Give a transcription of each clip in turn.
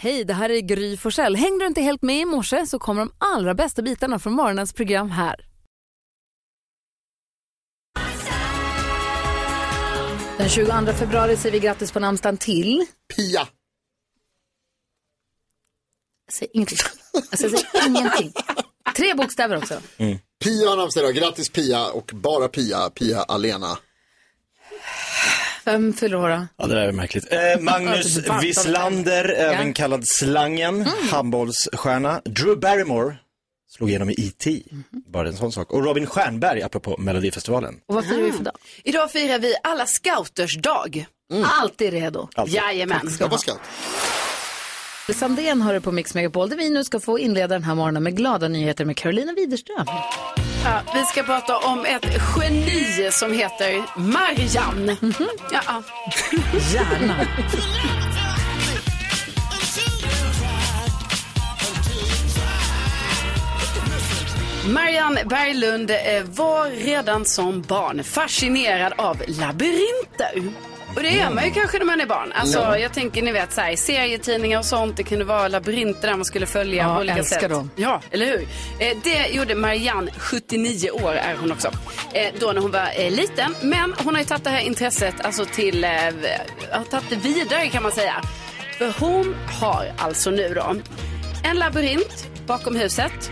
Hej, det här är Gry Forssell. Hängde du inte helt med i morse så kommer de allra bästa bitarna från morgonens program här. Den 22 februari säger vi grattis på namnsdagen till... Pia. Jag säger ingenting. Alltså, jag säger ingenting. Tre bokstäver också. Pia har namnsdag idag. Grattis Pia och bara Pia. Pia Alena. Vem fyller år då? Ja, det där är märkligt. Eh, Magnus Wislander, även kallad Slangen, handbollsstjärna. Drew Barrymore slog igenom i E.T. Bara en sån sak. Och Robin Stjernberg, apropå Melodifestivalen. Och vad firar vi för dag? Idag firar vi alla scouters dag. Alltid redo. Alltid. Jajamän. Var scout. Sandén har du på Mix Megapol där vi nu ska få inleda den här morgonen med glada nyheter med Carolina Widerström. Ja, vi ska prata om ett geni som heter Marianne. Ja, ja. Gärna. Marianne Berglund eh, var redan som barn fascinerad av labyrinter. Och det är man ju kanske när man är barn. Alltså, Jag tänker, ni vet, så här, serietidningar och sånt, det kunde vara labyrinter där man skulle följa Ja, på olika älskar sätt. dem. Ja, eller hur? Eh, det gjorde Marianne, 79 år är hon också, eh, då när hon var eh, liten. Men hon har ju tagit det här intresset alltså till, eh, har tagit det vidare kan man säga. För hon har alltså nu då en labyrint bakom huset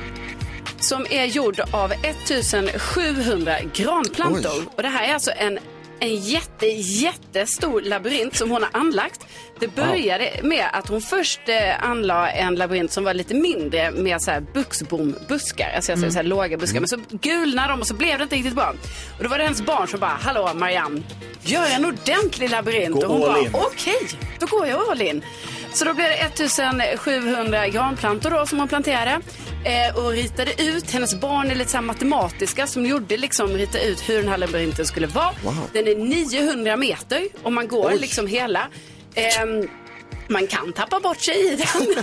som är gjord av 1700 granplantor. Oj. Och det här är alltså en, en jätte, jättestor labyrint som hon har anlagt. Det började med att hon först eh, anlade en labyrint som var lite mindre med så här buxbombuskar, alltså jag säger så här låga buskar. Men så gulnade de och så blev det inte riktigt bra. Och då var det hennes barn som bara, hallå Marianne, gör en ordentlig labyrint. Gå och hon all bara, in. okej, då går jag all in. Så då blev det 1700 granplantor då som hon planterade eh, och ritade ut. Hennes barn är lite så här matematiska som gjorde liksom rita ut hur den här labyrinten skulle vara. Den är 900 meter om man går liksom hela. Ehm, man kan tappa bort sig i den.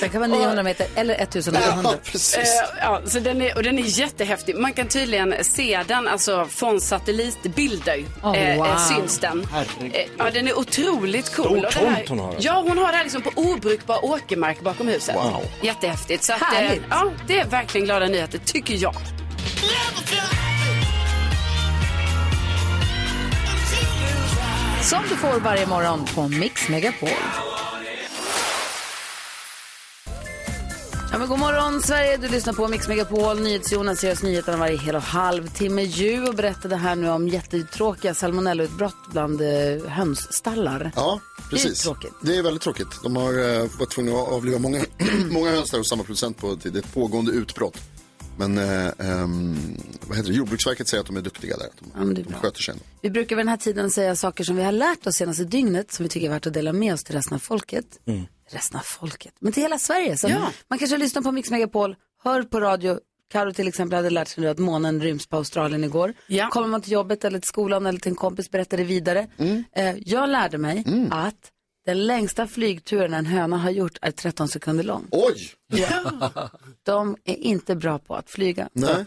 Det kan vara 900 meter eller 1900. Ja, precis. Eh, ja, så den är, och den är jättehäftig. Man kan tydligen se den alltså, från satellitbilder. Oh, eh, wow. eh, syns den. Eh, ja, den är otroligt cool. Stor tomt hon har alltså. Ja, hon har det här liksom på obrukbar åkermark bakom huset. Wow. Jättehäftigt. Så att, eh, ja, det är verkligen glada nyheter, tycker jag. Som du får varje morgon på Mix Megapol. Ja, men god morgon Sverige, du lyssnar på Mix Megapol. NyhetsJonas ger oss nyheterna varje hel och halvtimme ju och berättade här nu om jättetråkiga salmonellautbrott bland eh, hönsstallar. Ja, precis. Det är tråkigt. Det är väldigt tråkigt. De har uh, varit tvungna att avliva många, många höns hos samma producent på ett pågående utbrott. Men eh, ehm, vad heter det? Jordbruksverket säger att de är duktiga där. De, men det är de bra. sköter sig. ändå. Vi brukar vid den här tiden säga saker som vi har lärt oss senaste dygnet som vi tycker är värt att dela med oss till resten av folket. Resten av folket, men till hela Sverige. Så Ja. Man kanske lyssnar på Mix Megapol, hör på radio. Karo till exempel hade lärt sig nu att månen ryms på Australien igår. Ja. Kommer man till jobbet eller till skolan eller till en kompis berättar det vidare. Eh, jag lärde mig att den längsta flygturen en höna har gjort är 13 sekunder lång. Oj! De är inte bra på att flyga Nej,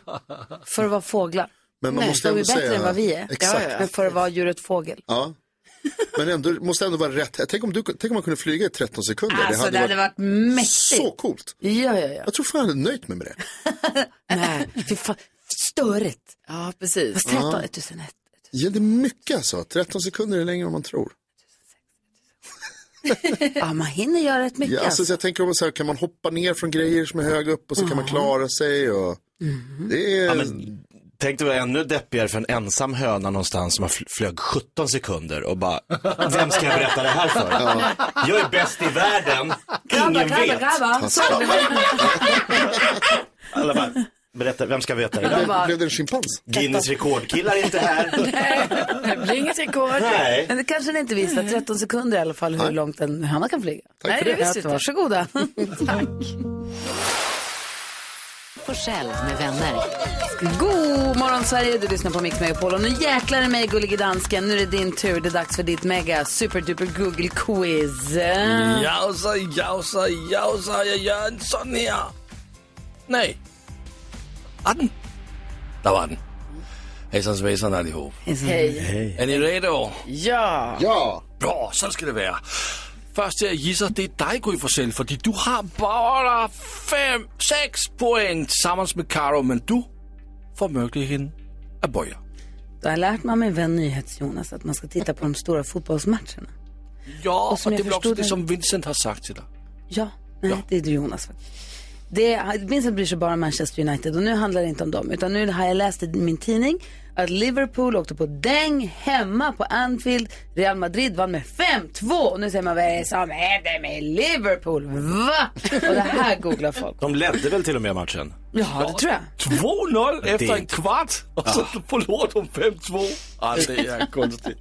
för att vara fåglar. men man Nej, måste de är ändå bättre säga... än vad vi är. Exakt. Men för att vara djuret fågel. Ja. Men ändå, måste ändå vara rätt. Tänk om, du, tänk om man kunde flyga i 13 sekunder. Alltså det hade varit mäktigt. så coolt. Ja, ja, ja. Jag tror fan jag hade nöjt mig med det. Nej, fy fan. Störigt. Ja, precis. Fast 13, 1001. Ja, det är mycket alltså. 13 sekunder är längre än man tror. Ja, man hinner göra rätt mycket. Ja, alltså, så jag tänker om så här, kan man hoppa ner från grejer som är höga upp och så kan man klara sig. Och... Mhm. Det är... Ja, men, tänk dig vara ännu deppigare för en ensam höna någonstans som flög 17 sekunder och bara, vem ska jag berätta det här för? Jag är bäst i världen, ingen vet. Alla bara, berätta, vem ska veta det Blev, där? blev det en schimpans? Guinness rekordkillar är inte här. Det blir inget rekord. Nej. Men det kanske ni inte visste, 13 sekunder i alla fall hur långt en höna kan flyga. Tack för Nej, det. det visste. Varsågoda. Tack. Forssell med vänner. God morgon Sverige, du lyssnar på Mix Megapol och nu jäklar i mig gullige dansken. Nu är det din tur, det är dags för ditt mega superduper Google quiz. Jausa, jausa, jausa, jag gör en sån här. Nej. Var den? Där var den. Hejsan svejsan allihop. Hej. Är ni redo? Ja. Ja, Bra, så ska det vara. först till att gissa, det är dig Gry Forssell, för du har bara fem, sex poäng tillsammans med Karo, men du får möjligheten att börja. Då har jag lärt mig av min vän NyhetsJonas att man ska titta på de stora fotbollsmatcherna. Ja, Och och, det jag är väl också det som Vincent har sagt till dig. Ja, nej, det är du Jonas faktiskt. Det, Vincent bryr sig bara om Manchester United och nu handlar det inte om dem. Utan nu har jag läst i min tidning att Liverpool åkte på däng hemma på Anfield. Real Madrid vann med 5-2. Och nu säger man vad är det som händer med Liverpool? Va? Och det här googlar folk. De ledde väl till och med matchen? Ja, det tror jag. 2-0 det är efter en kvart och så förlorar de 5-2. Ja, det är konstigt.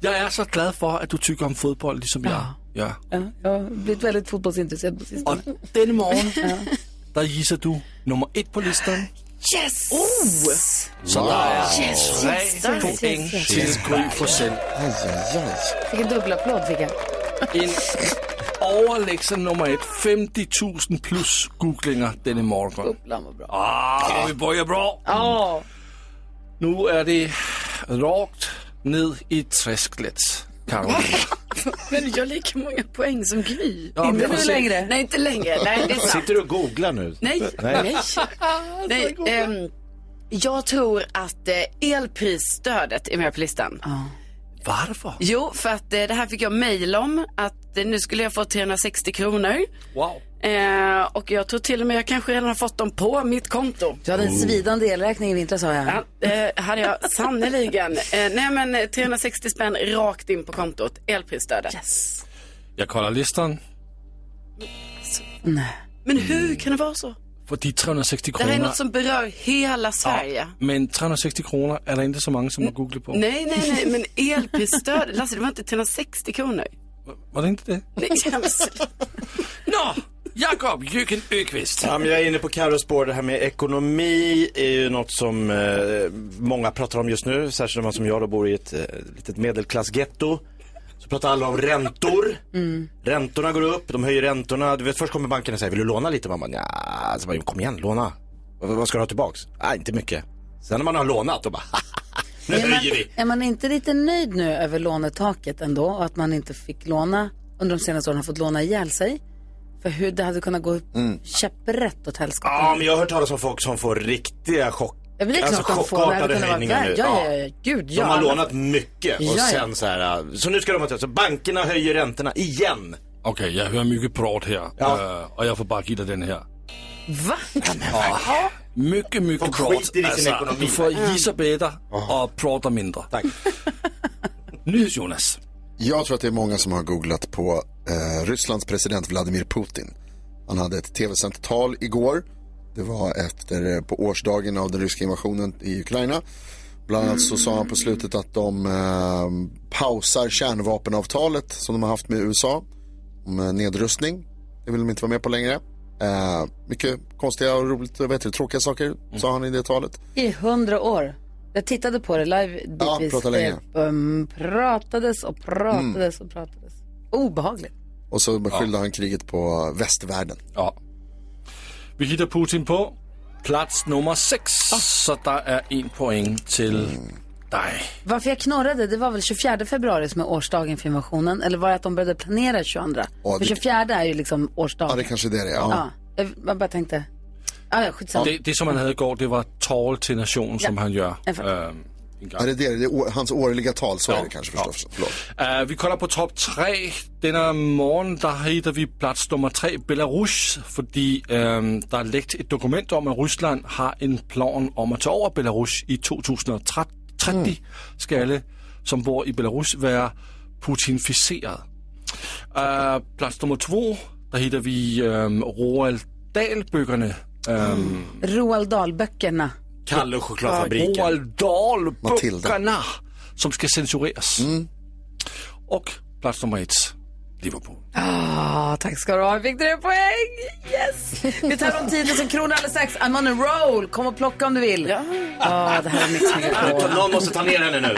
Jag är så glad för att du tycker om fotboll, liksom jag. Ja. Ja, jag har blivit väldigt fotbollsintresserad på Och sistone. denna morgon, där gissar du nummer ett på listan. Yes! Oh! Så där är Yes, tre yes, yes, poäng yes, yes. till Gry Forssell. Aj, aj, aj. Fick en dubbelapplåd fick jag. En överlägsen nummer ett, 50 000 plus googlingar denna morgon. Bubblan var bra. Ah, vi börjar bra. Ja. Nu är det rakt ned i träsklet, Karolina. Men jag har lika många poäng som Gry. Ja, Inte nu längre. Nej, inte längre. Nej, det är sant. Sitter du och googlar nu? Nej, nej. nej. ehm, jag tror att eh, elprisstödet är med på listan. Varför? Jo, för att eh, det här fick jag mejl om. Att eh, nu skulle jag få 360 kronor. Wow. Eh, och jag tror till och med jag kanske redan har fått dem på mitt konto. Du hade en svidande elräkning i vintras sa jag. Ja, eh, hade jag sannoliken. Eh, nej men eh, 360 spänn rakt in på kontot. Elprisstödet. Yes. Jag kollar listan. Nej. Men hur kan det vara så? För de 360 Det här är kronor. något som berör hela Sverige. Men 360 kronor är det inte så många som har googlat på. Nej, nej, nej, men elprisstöd, Lasse det var inte 360 kronor. Var det inte det? Nej, jag Nå, Jakob Jürgen Öqvist. Ja, jag är inne på Carros spår. Det här med ekonomi är ju något som eh, många pratar om just nu. Särskilt man som jag då bor i ett eh, litet medelklassgetto. Pratar alla om räntor. Räntorna går upp, de höjer räntorna. Du vet, först kommer banken och säger, vill du låna lite? Man bara, nja, så bara, kom igen, låna. Vad, vad ska du ha tillbaks? Nej, inte mycket. Sen när man har lånat, då bara, nu Är man, höjer vi. är man inte lite nöjd nu över lånetaket ändå och att man inte fick låna under de senaste åren har fått låna ihjäl sig? För hur det hade kunnat gå käpprätt åt helskotta. Ja, men jag har hört talas om folk som får riktiga chock. Ja, men det är klart de får, det hade kunnat vara höjningar värre. nu. Ja, ja, ja, gud, ja. De har lånat mycket och Ja, ja. sen så här, så nu ska de ha så bankerna höjer räntorna igen. Okej, jag hör mycket prat här. Ja. Eh, och jag får bara ge dig den här. Va? Mycket, mycket Folk prat. ekonomi. du får gissa bättre och prata mindre. Tack. NyhetsJonas. Jag tror att det är många som har googlat på eh, Rysslands president Vladimir Putin. Han hade ett tv-sänt tal igår. Det var efter, eh, på årsdagen av den ryska invasionen i Ukraina. Bland annat så sa han på slutet att de eh, pausar kärnvapenavtalet som de har haft med USA om eh, nedrustning. Det vill de inte vara med på längre. Eh, mycket konstiga och roligt, vad heter det, tråkiga saker sa han i det talet. I hundra år. Jag tittade på det live Ja, bitvis. prata länge. Det um, pratades och pratades och pratades. Obehagligt. Och så beskyllde han kriget på västvärlden. Ja. Vi hittar Putin på plats nummer sex. Så där är en poäng till dig. Varför jag knorrade, det var väl 24 februari som är årsdagen för invasionen. Eller var det att de började planera 22? Ja, För det- 24 är ju liksom årsdagen. Ja, det kanske är det det är. Ja. Ja, jag jag bara tänkte. Ja, ja, skitsamma. Det, det som han hade igår, det var tal till nation som han gör. Jag fattar. ehm, Ja, det är det, det är hans årliga tal, så Ja, är det kanske ja. förstås. Förlåt. Uh, vi kollar på topp tre. Denna morgon där hittar vi plats nummer tre, Belarus. Fordi um, der er lægt et dokument om, at Rusland har en plan om at tage over Belarus i 2030. Skal alle, som bor i Belarus, være putinficeret. Uh, plads nummer två, der hittar vi um, Roald Dahl-bøgerne. Um, Roald Dahl-böckerna. Kalle och chokladfabriken. Roald Dahl-bøgerne, som skal censureras. Och plats nummer ett, Liverpool. Ah, tack ska du ha. Fick du poäng? Yes! Vi tar om 10 000 kronor alldeles strax. I'm on a roll. Kom och plocka om du vill. Ja. Ah, det här är Mix Megapol. Någon måste ta ner henne nu.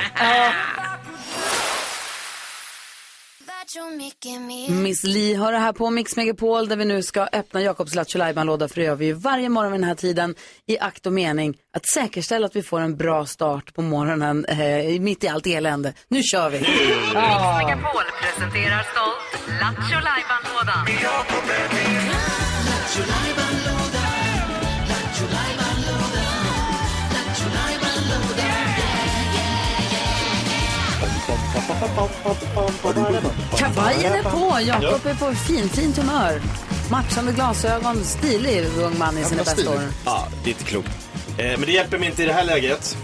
Miss Li har det här på Mix Megapol där vi nu ska öppna Jakobs Lattjo låda för det gör vi ju varje morgon vid den här tiden i akt och mening att säkerställa att vi får en bra start på morgonen eh, mitt i allt elände. Nu kör vi! Megapol presenterar stolt Lattjo Lajban-lådan. Kavajen är på, Jakob är på fin, fint humör. Matchande glasögon, stilig ung man i sina bästa år. Ja, det är inte klokt. Eh, men det hjälper mig inte i det här läget.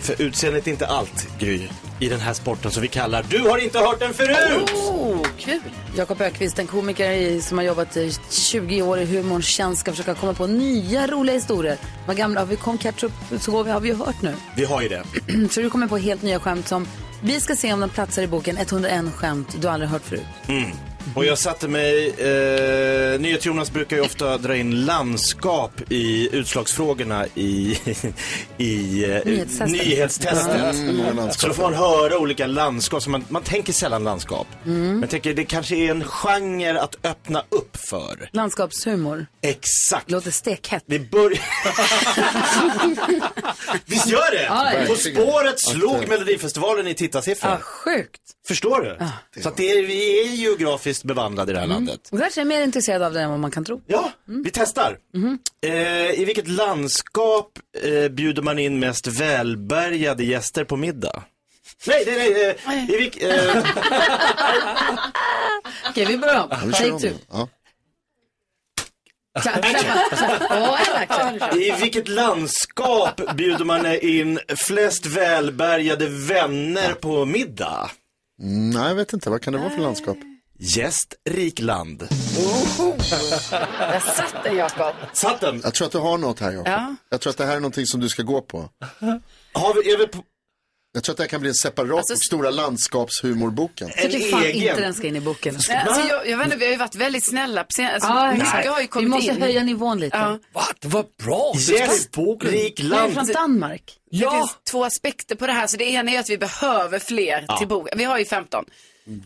För utseendet är inte allt, Gry, i den här sporten som vi kallar Du har inte hört den förut! Oh, kul. Jakob Ökvist, en komiker som har jobbat i 20 år i humorns tjänst, ska försöka komma på nya roliga historier. Vad gamla har vi kom catch up, så går vi, har vi ju hört nu. Vi har ju det. Så du kommer på helt nya skämt som vi ska se om den platsar i boken 101 skämt du aldrig hört förut. Mm. Och jag satte mig, eh, NyhetsJonas brukar ju ofta dra in landskap i utslagsfrågorna i, i eh, Nyhetstestet. nyhetstestet. Mm, landskap. Så då får man höra olika landskap, så man, man tänker sällan landskap. Men jag tänker det kanske är en genre att öppna upp för. Landskapshumor. Exakt. Låter stekhett. Vi börjar... Visst gör det? Ja, ja. På spåret slog Melodifestivalen i tittarsiffror. Ja, sjukt. Förstår du? Så att det är, vi är geografiskt bevandrade i det här landet. Och kanske är mer intresserad av det än vad man kan tro. Ja, vi testar. Eh, I vilket landskap eh, bjuder man in mest välbärgade gäster på middag? Nej, nej, nej. Eh, i vilk, eh, Okej, vi börjar om. Take two. Ja. Klappa, klappa. Åh, Ella, I vilket landskap bjuder man in flest välbärgade vänner på middag? Mm, Nej, jag vet inte. Vad kan det vara för landskap? Gästrikland. Där satt den, Jakob. Satt den? Jag tror att du har något här, Jakob. Ja. Jag tror att det här är någonting som du ska gå på. Har vi, är vi på Jag tror att det här kan bli en separat Alltså, och stora landskapshumorboken. en tycker fan egen? inte den ska in i boken. Alltså, jag, jag vet inte, vi har ju varit väldigt snälla. Alltså, Ja, mycket har ju vi kommit måste in. höja nivån lite. Ja. Va? Det var bra. Jag Gästrikland. från Danmark. Det finns två aspekter på det här. Så det ena är att vi behöver fler till boken. Vi har ju 15.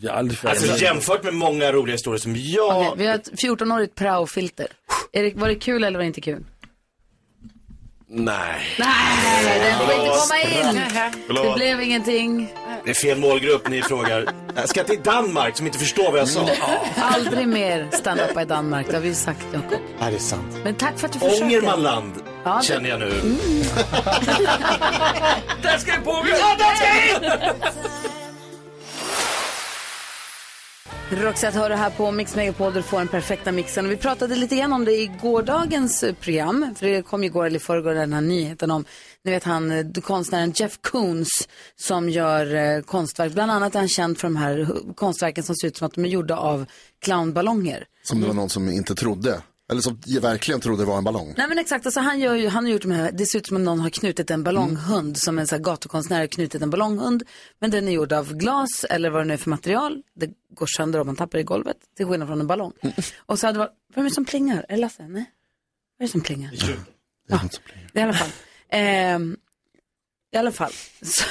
Jag aldrig. Alltså jämfört med många roliga historier som jag... Okej, vi har ett 14-årigt praofilter. Är det, var det kul eller var det inte kul? Nej. Nej, den får inte komma in. Det blev ingenting. Det är fel målgrupp ni frågar. Jag ska till Danmark som inte förstår vad jag sa. Aldrig mer stand-up i Danmark, det har vi sagt Jakob. Ja, det är sant. Men tack för att du försöker. Ångermanland Ja, det- känner jag nu. Där ska i boken! Roxette hör det här på Mix Megapol där du får den perfekta mixen. Och vi pratade lite grann om det i gårdagens eh, program. För det kom ju igår eller i förrgår den här nyheten om, ni vet han, eh, konstnären Jeff Koons som gör eh, konstverk. Bland annat är han känd för de här eh, konstverken som ser ut som att de är gjorda av clownballonger. Som det var någon som inte trodde. Eller som verkligen trodde var en ballong. Nej men exakt, alltså han, gör ju, han har gjort de här, det ser ut som att någon har knutit en ballonghund, som en så här gatukonstnär har knutit en ballonghund. Men den är gjord av glas eller vad det nu är för material. Det går sönder om man tappar i golvet, till skillnad från en ballong. Och så hade det varit, vem är det som plingar? Är det Lasse? Nej? Vad är det som plingar? Ja, i alla fall. Ehm, I alla fall. Så,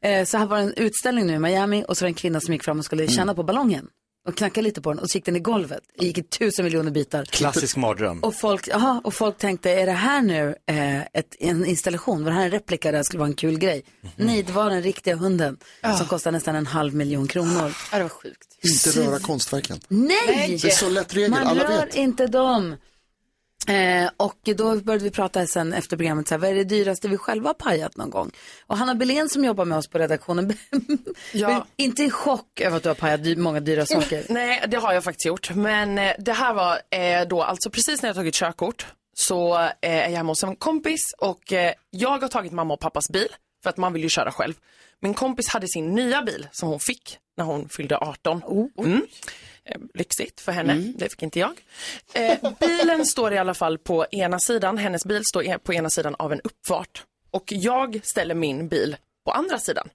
eh, så här var det en utställning nu i Miami och så var det en kvinna som gick fram och skulle känna på ballongen. Och knacka lite på den och så gick den i golvet. Det gick i tusen miljoner bitar. Klassisk mardröm. Och folk, aha, och folk tänkte, är det här nu eh, ett, en installation? Var det här en replika det skulle vara en kul grej? Nej, det var den riktiga hunden som kostar nästan en halv miljon kronor. Ja, det var sjukt. Inte röra konstverken. Nej! Det är så lätt regel, Man alla rör vet. inte dem. Eh, och då började vi prata sen efter programmet, så här, vad är det dyraste vi själva har pajat någon gång? Och Hanna Belén som jobbar med oss på redaktionen, Ja. inte i chock över att du har pajat dy- många dyra saker. Nej, det har jag faktiskt gjort. Men eh, det här var eh, då alltså precis när jag tagit körkort så eh, är jag hemma hos en kompis och eh, jag har tagit mamma och pappas bil för att man vill ju köra själv. Min kompis hade sin nya bil som hon fick när hon fyllde 18. Mm. Eh, Lyxigt för henne, det fick inte jag. Eh, bilen står i alla fall på ena sidan, hennes bil står på ena sidan av en uppfart. Och jag ställer min bil på andra sidan.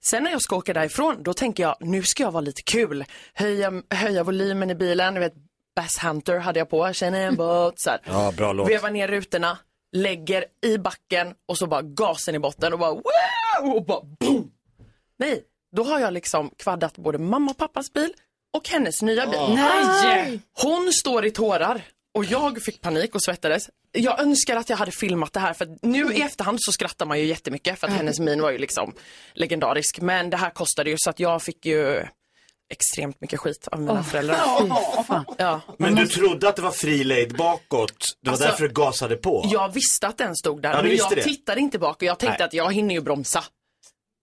Sen när jag ska åka därifrån, då tänker jag, nu ska jag vara lite kul. Höja, höja volymen i bilen, du vet, Bass Hunter hade jag på, känner en båt, så här. Ja, bra låt. Veva ner rutorna, lägger i backen och så bara gasen i botten och bara wow! Och bara boom! Nej, då har jag liksom kvaddat både mamma och pappas bil och hennes nya bil. Nej! Hon står i tårar och jag fick panik och svettades. Jag önskar att jag hade filmat det här för nu i efterhand så skrattar man ju jättemycket för att hennes min var ju liksom legendarisk. Men det här kostade ju så att jag fick ju extremt mycket skit av mina föräldrar. Ja. Men du trodde att det var fri lejd bakåt. Det var Alltså, därför du gasade på. Jag visste att den stod där, Ja, du men visste jag det. tittade inte bak och jag tänkte Nej. att jag hinner ju bromsa.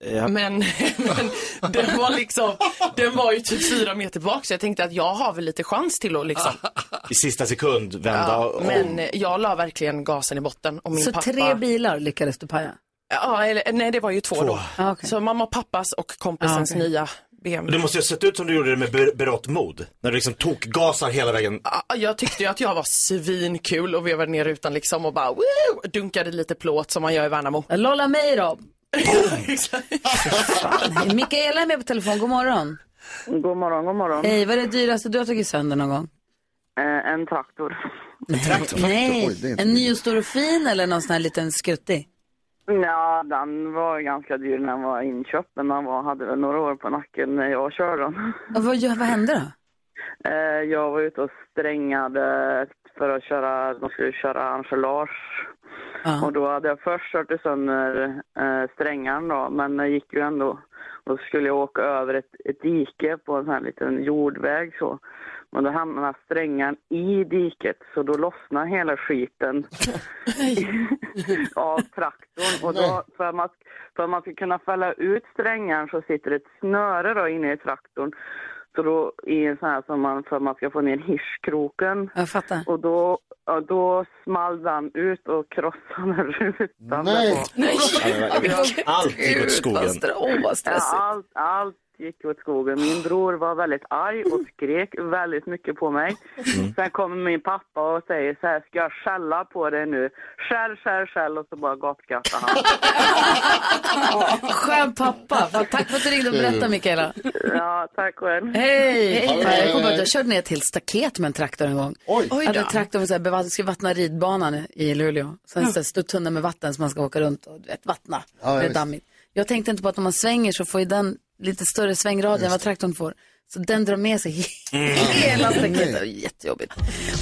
Ja. Men, men den var liksom, den var ju typ fyra meter bak så jag tänkte att jag har väl lite chans till att liksom. I sista sekund vända. Ja, och- men jag la verkligen gasen i botten och min Så pappa. tre bilar lyckades du paja? Ja, eller, nej det var ju två, Två. då. Ah, okej. Så mamma och pappas och kompisens Ah, okej. nya BMW. Det måste ju ha sett ut som du gjorde det med ber- berått mod. När du liksom tokgasar hela vägen. Ja, Jag tyckte ju att jag var svinkul och vevade ner rutan liksom och bara woo, dunkade lite plåt som man gör i Värnamo. Lolla Mikaela är med på telefon, god morgon. God morgon, god morgon. Hej, vad är det dyraste du har tagit sönder någon gång? Eh, en traktor. Nej, Oj, det är inte en ny och stor och fin eller någon sån här liten skruttig? Ja, den var ganska dyr när den var inköpt, men den var, hade väl några år på nacken när jag körde den. Och vad, vad hände då? Eh, jag var ute och strängade för att köra, de skulle köra enchilage. Ja. Och då hade jag först kört sönder eh, strängan då, men det gick ju ändå. Och så skulle jag åka över ett, ett dike på en sån här liten jordväg så. Men då hamnade strängan i diket så då lossnade hela skiten av traktorn. Och då, för, att man, för att man ska kunna fälla ut strängan så sitter ett snöre då inne i traktorn. Så då i en sån här som man, för att man ska få ner hirskroken. Jag fattar. Och då, ja, då small den ut och krossade rutan. Nej. Allt gick åt skogen. Åh, vad Ja, stressigt. allt, allt gick åt skogen. Min bror var väldigt arg och skrek väldigt mycket på mig. Sen kommer min pappa och säger så här, ska jag skälla på dig nu? Skäll, skäll, skäll och så bara gapskrattar han. Skön pappa. Tack för att du ringde och berättade, Mikaela. Ja, tack själv. Hej! Hej. Jag kommer att jag körde ner ett helt staket med en traktor en gång. Oj. Jag hade traktorn så här, bevatt- skulle vattna ridbanan i Luleå. Sen så stod tunna med vatten som man ska åka runt och du vet, vattna. Ja, det är dammigt. Jag tänkte inte på att om man svänger så får ju den lite större svängradie än vad traktorn får. Så den drar med sig hela staketet. Jättejobbigt.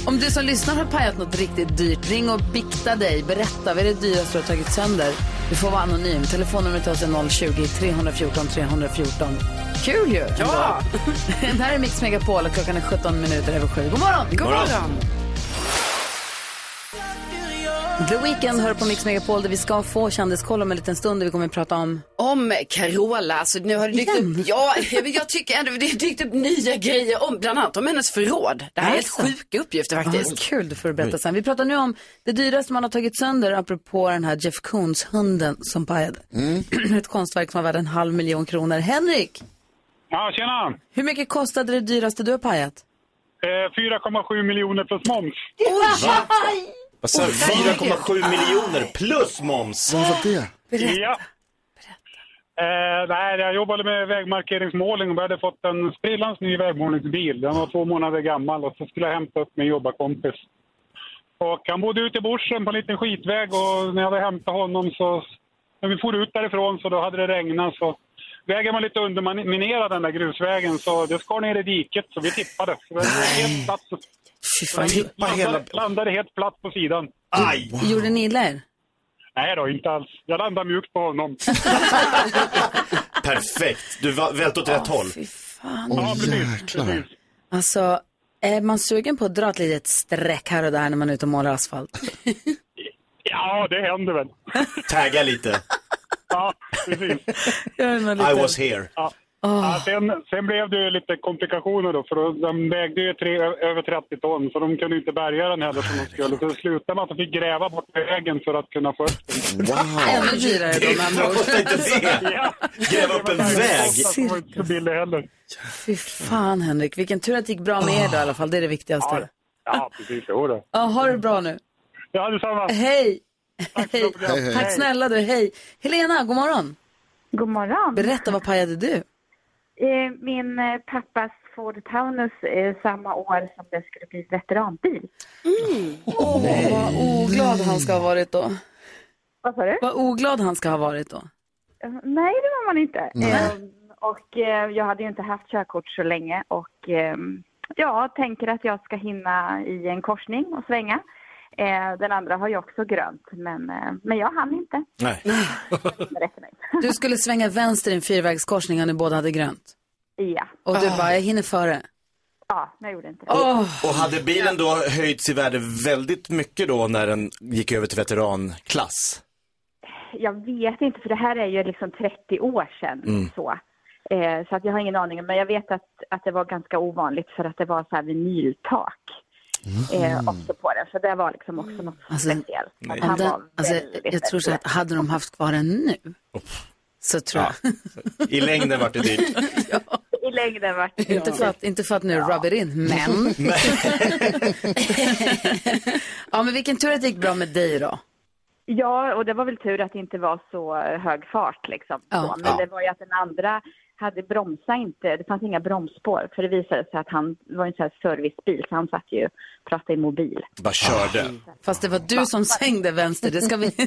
Om du som lyssnar har pajat något riktigt dyrt, ring och bikta dig. Berätta, vad är det dyraste du har tagit sönder? Du får vara anonym. Telefonnumret till oss är 020-314 314. Kul ju! Ja! det här är Mix Megapol och klockan är 17 minuter över sju. God morgon! God morgon. The Weeknd hör på Mix Megapol där vi ska få kändiskoll om en liten stund där vi kommer att prata om Om Carola, alltså nu har det dykt Igen? upp, ja, jag tycker ändå det har dykt upp nya grejer om, bland annat om hennes förråd. Det här är helt Alltså. sjuka uppgifter faktiskt. vad kul, det får du berätta sen. Vi pratar nu om det dyraste man har tagit sönder apropå den här Jeff Koons-hunden som pajade. Ett konstverk som var värd en halv miljon kronor. Henrik, Ja, tjena! hur mycket kostade det dyraste du har pajat? Eh, 4,7 miljoner plus moms. Sa du? 4,7 miljoner plus moms. Vad var det? Ja. Eh, nej, jag jobbade med vägmarkeringsmålning och vi hade fått en sprillans ny vägmålningsbil. Den var två månader gammal och så skulle jag hämta upp min jobbarkompis. Och han bodde ute i bushen på en liten skitväg och när jag hade hämtat honom så... När vi for ut därifrån så då hade det regnat så... Vägen var lite underminerad den där grusvägen så det skar ner i diket så vi tippade. Så det var helt platt. Fy fan, Landade, landade helt platt på sidan. Aj! gjorde ni illa er? Nej då, inte alls. Jag landade mjukt på honom. Perfekt. Du välte åt rätt håll. Fy fan. Ja, Åh jäklar. Alltså, är man sugen på att dra ett litet streck här och där när man är ute och målar asfalt? Ja, det händer väl. Tagga lite. Ja, precis. I was here. Ja. Ja, sen, sen blev det ju lite komplikationer då, för då, de vägde ju tre, över 30 ton så de kunde inte bärga den heller som de skulle. Så det slutade med att de fick gräva bort vägen för att kunna få upp den. Wow. Ännu dyrare då med andra ord. Gräva upp en väg. Det var inte så billigt heller. Fy fan Henrik, vilken tur att det gick bra med er då i alla fall. Det är det viktigaste. Ja, ja precis. Jo då. Ja, ha det bra nu. Ja, detsamma. Hej! Hej. Hej, hej. Tack snälla du, hej. Helena, god morgon. God morgon. Berätta, vad pajade du? Eh, Min eh, pappas Ford Taunus samma år som det skulle bli veteranbil. Åh, vad oglad han ska ha varit då. Vad sa du? Vad oglad han ska ha varit då. Eh, Nej, det var man inte. Eh, Och eh, jag hade ju inte haft körkort så länge och eh, jag tänker att jag ska hinna i en korsning och svänga. Eh, Den andra har ju också grönt, men, eh, men jag hann inte. Nej. Du skulle svänga vänster i en fyrvägskorsning och ni båda hade grönt. Ja. Och du bara, jag hinner före. Ja, men jag gjorde inte det. Och hade bilen då höjts i värde väldigt mycket då när den gick över till veteranklass? Jag vet inte, för det här är ju liksom 30 år sedan. Mm. Så. Eh, så att jag har ingen aning, men jag vet att, att det var ganska ovanligt för att det var så här vinyltak eh, också på den. Så det var liksom också något Alltså, speciellt. Han den, var alltså, väldigt, jag tror så att hade de haft kvar den nu, så tror jag. I längden vart det dyrt. I längden var det Inte för att, inte för att nu rub it in, men. ja, men vilken tur att det gick bra med dig då. Ja, och det var väl tur att det inte var så hög fart liksom. Ja. Så. Men Ja. det var ju att den andra hade bromsat inte, det fanns inga bromsspår. För det visade sig att han var en sån här servicebil, så han satt ju och pratade i mobil. Bara körde. Fast det var du som svängde vänster, det ska vi...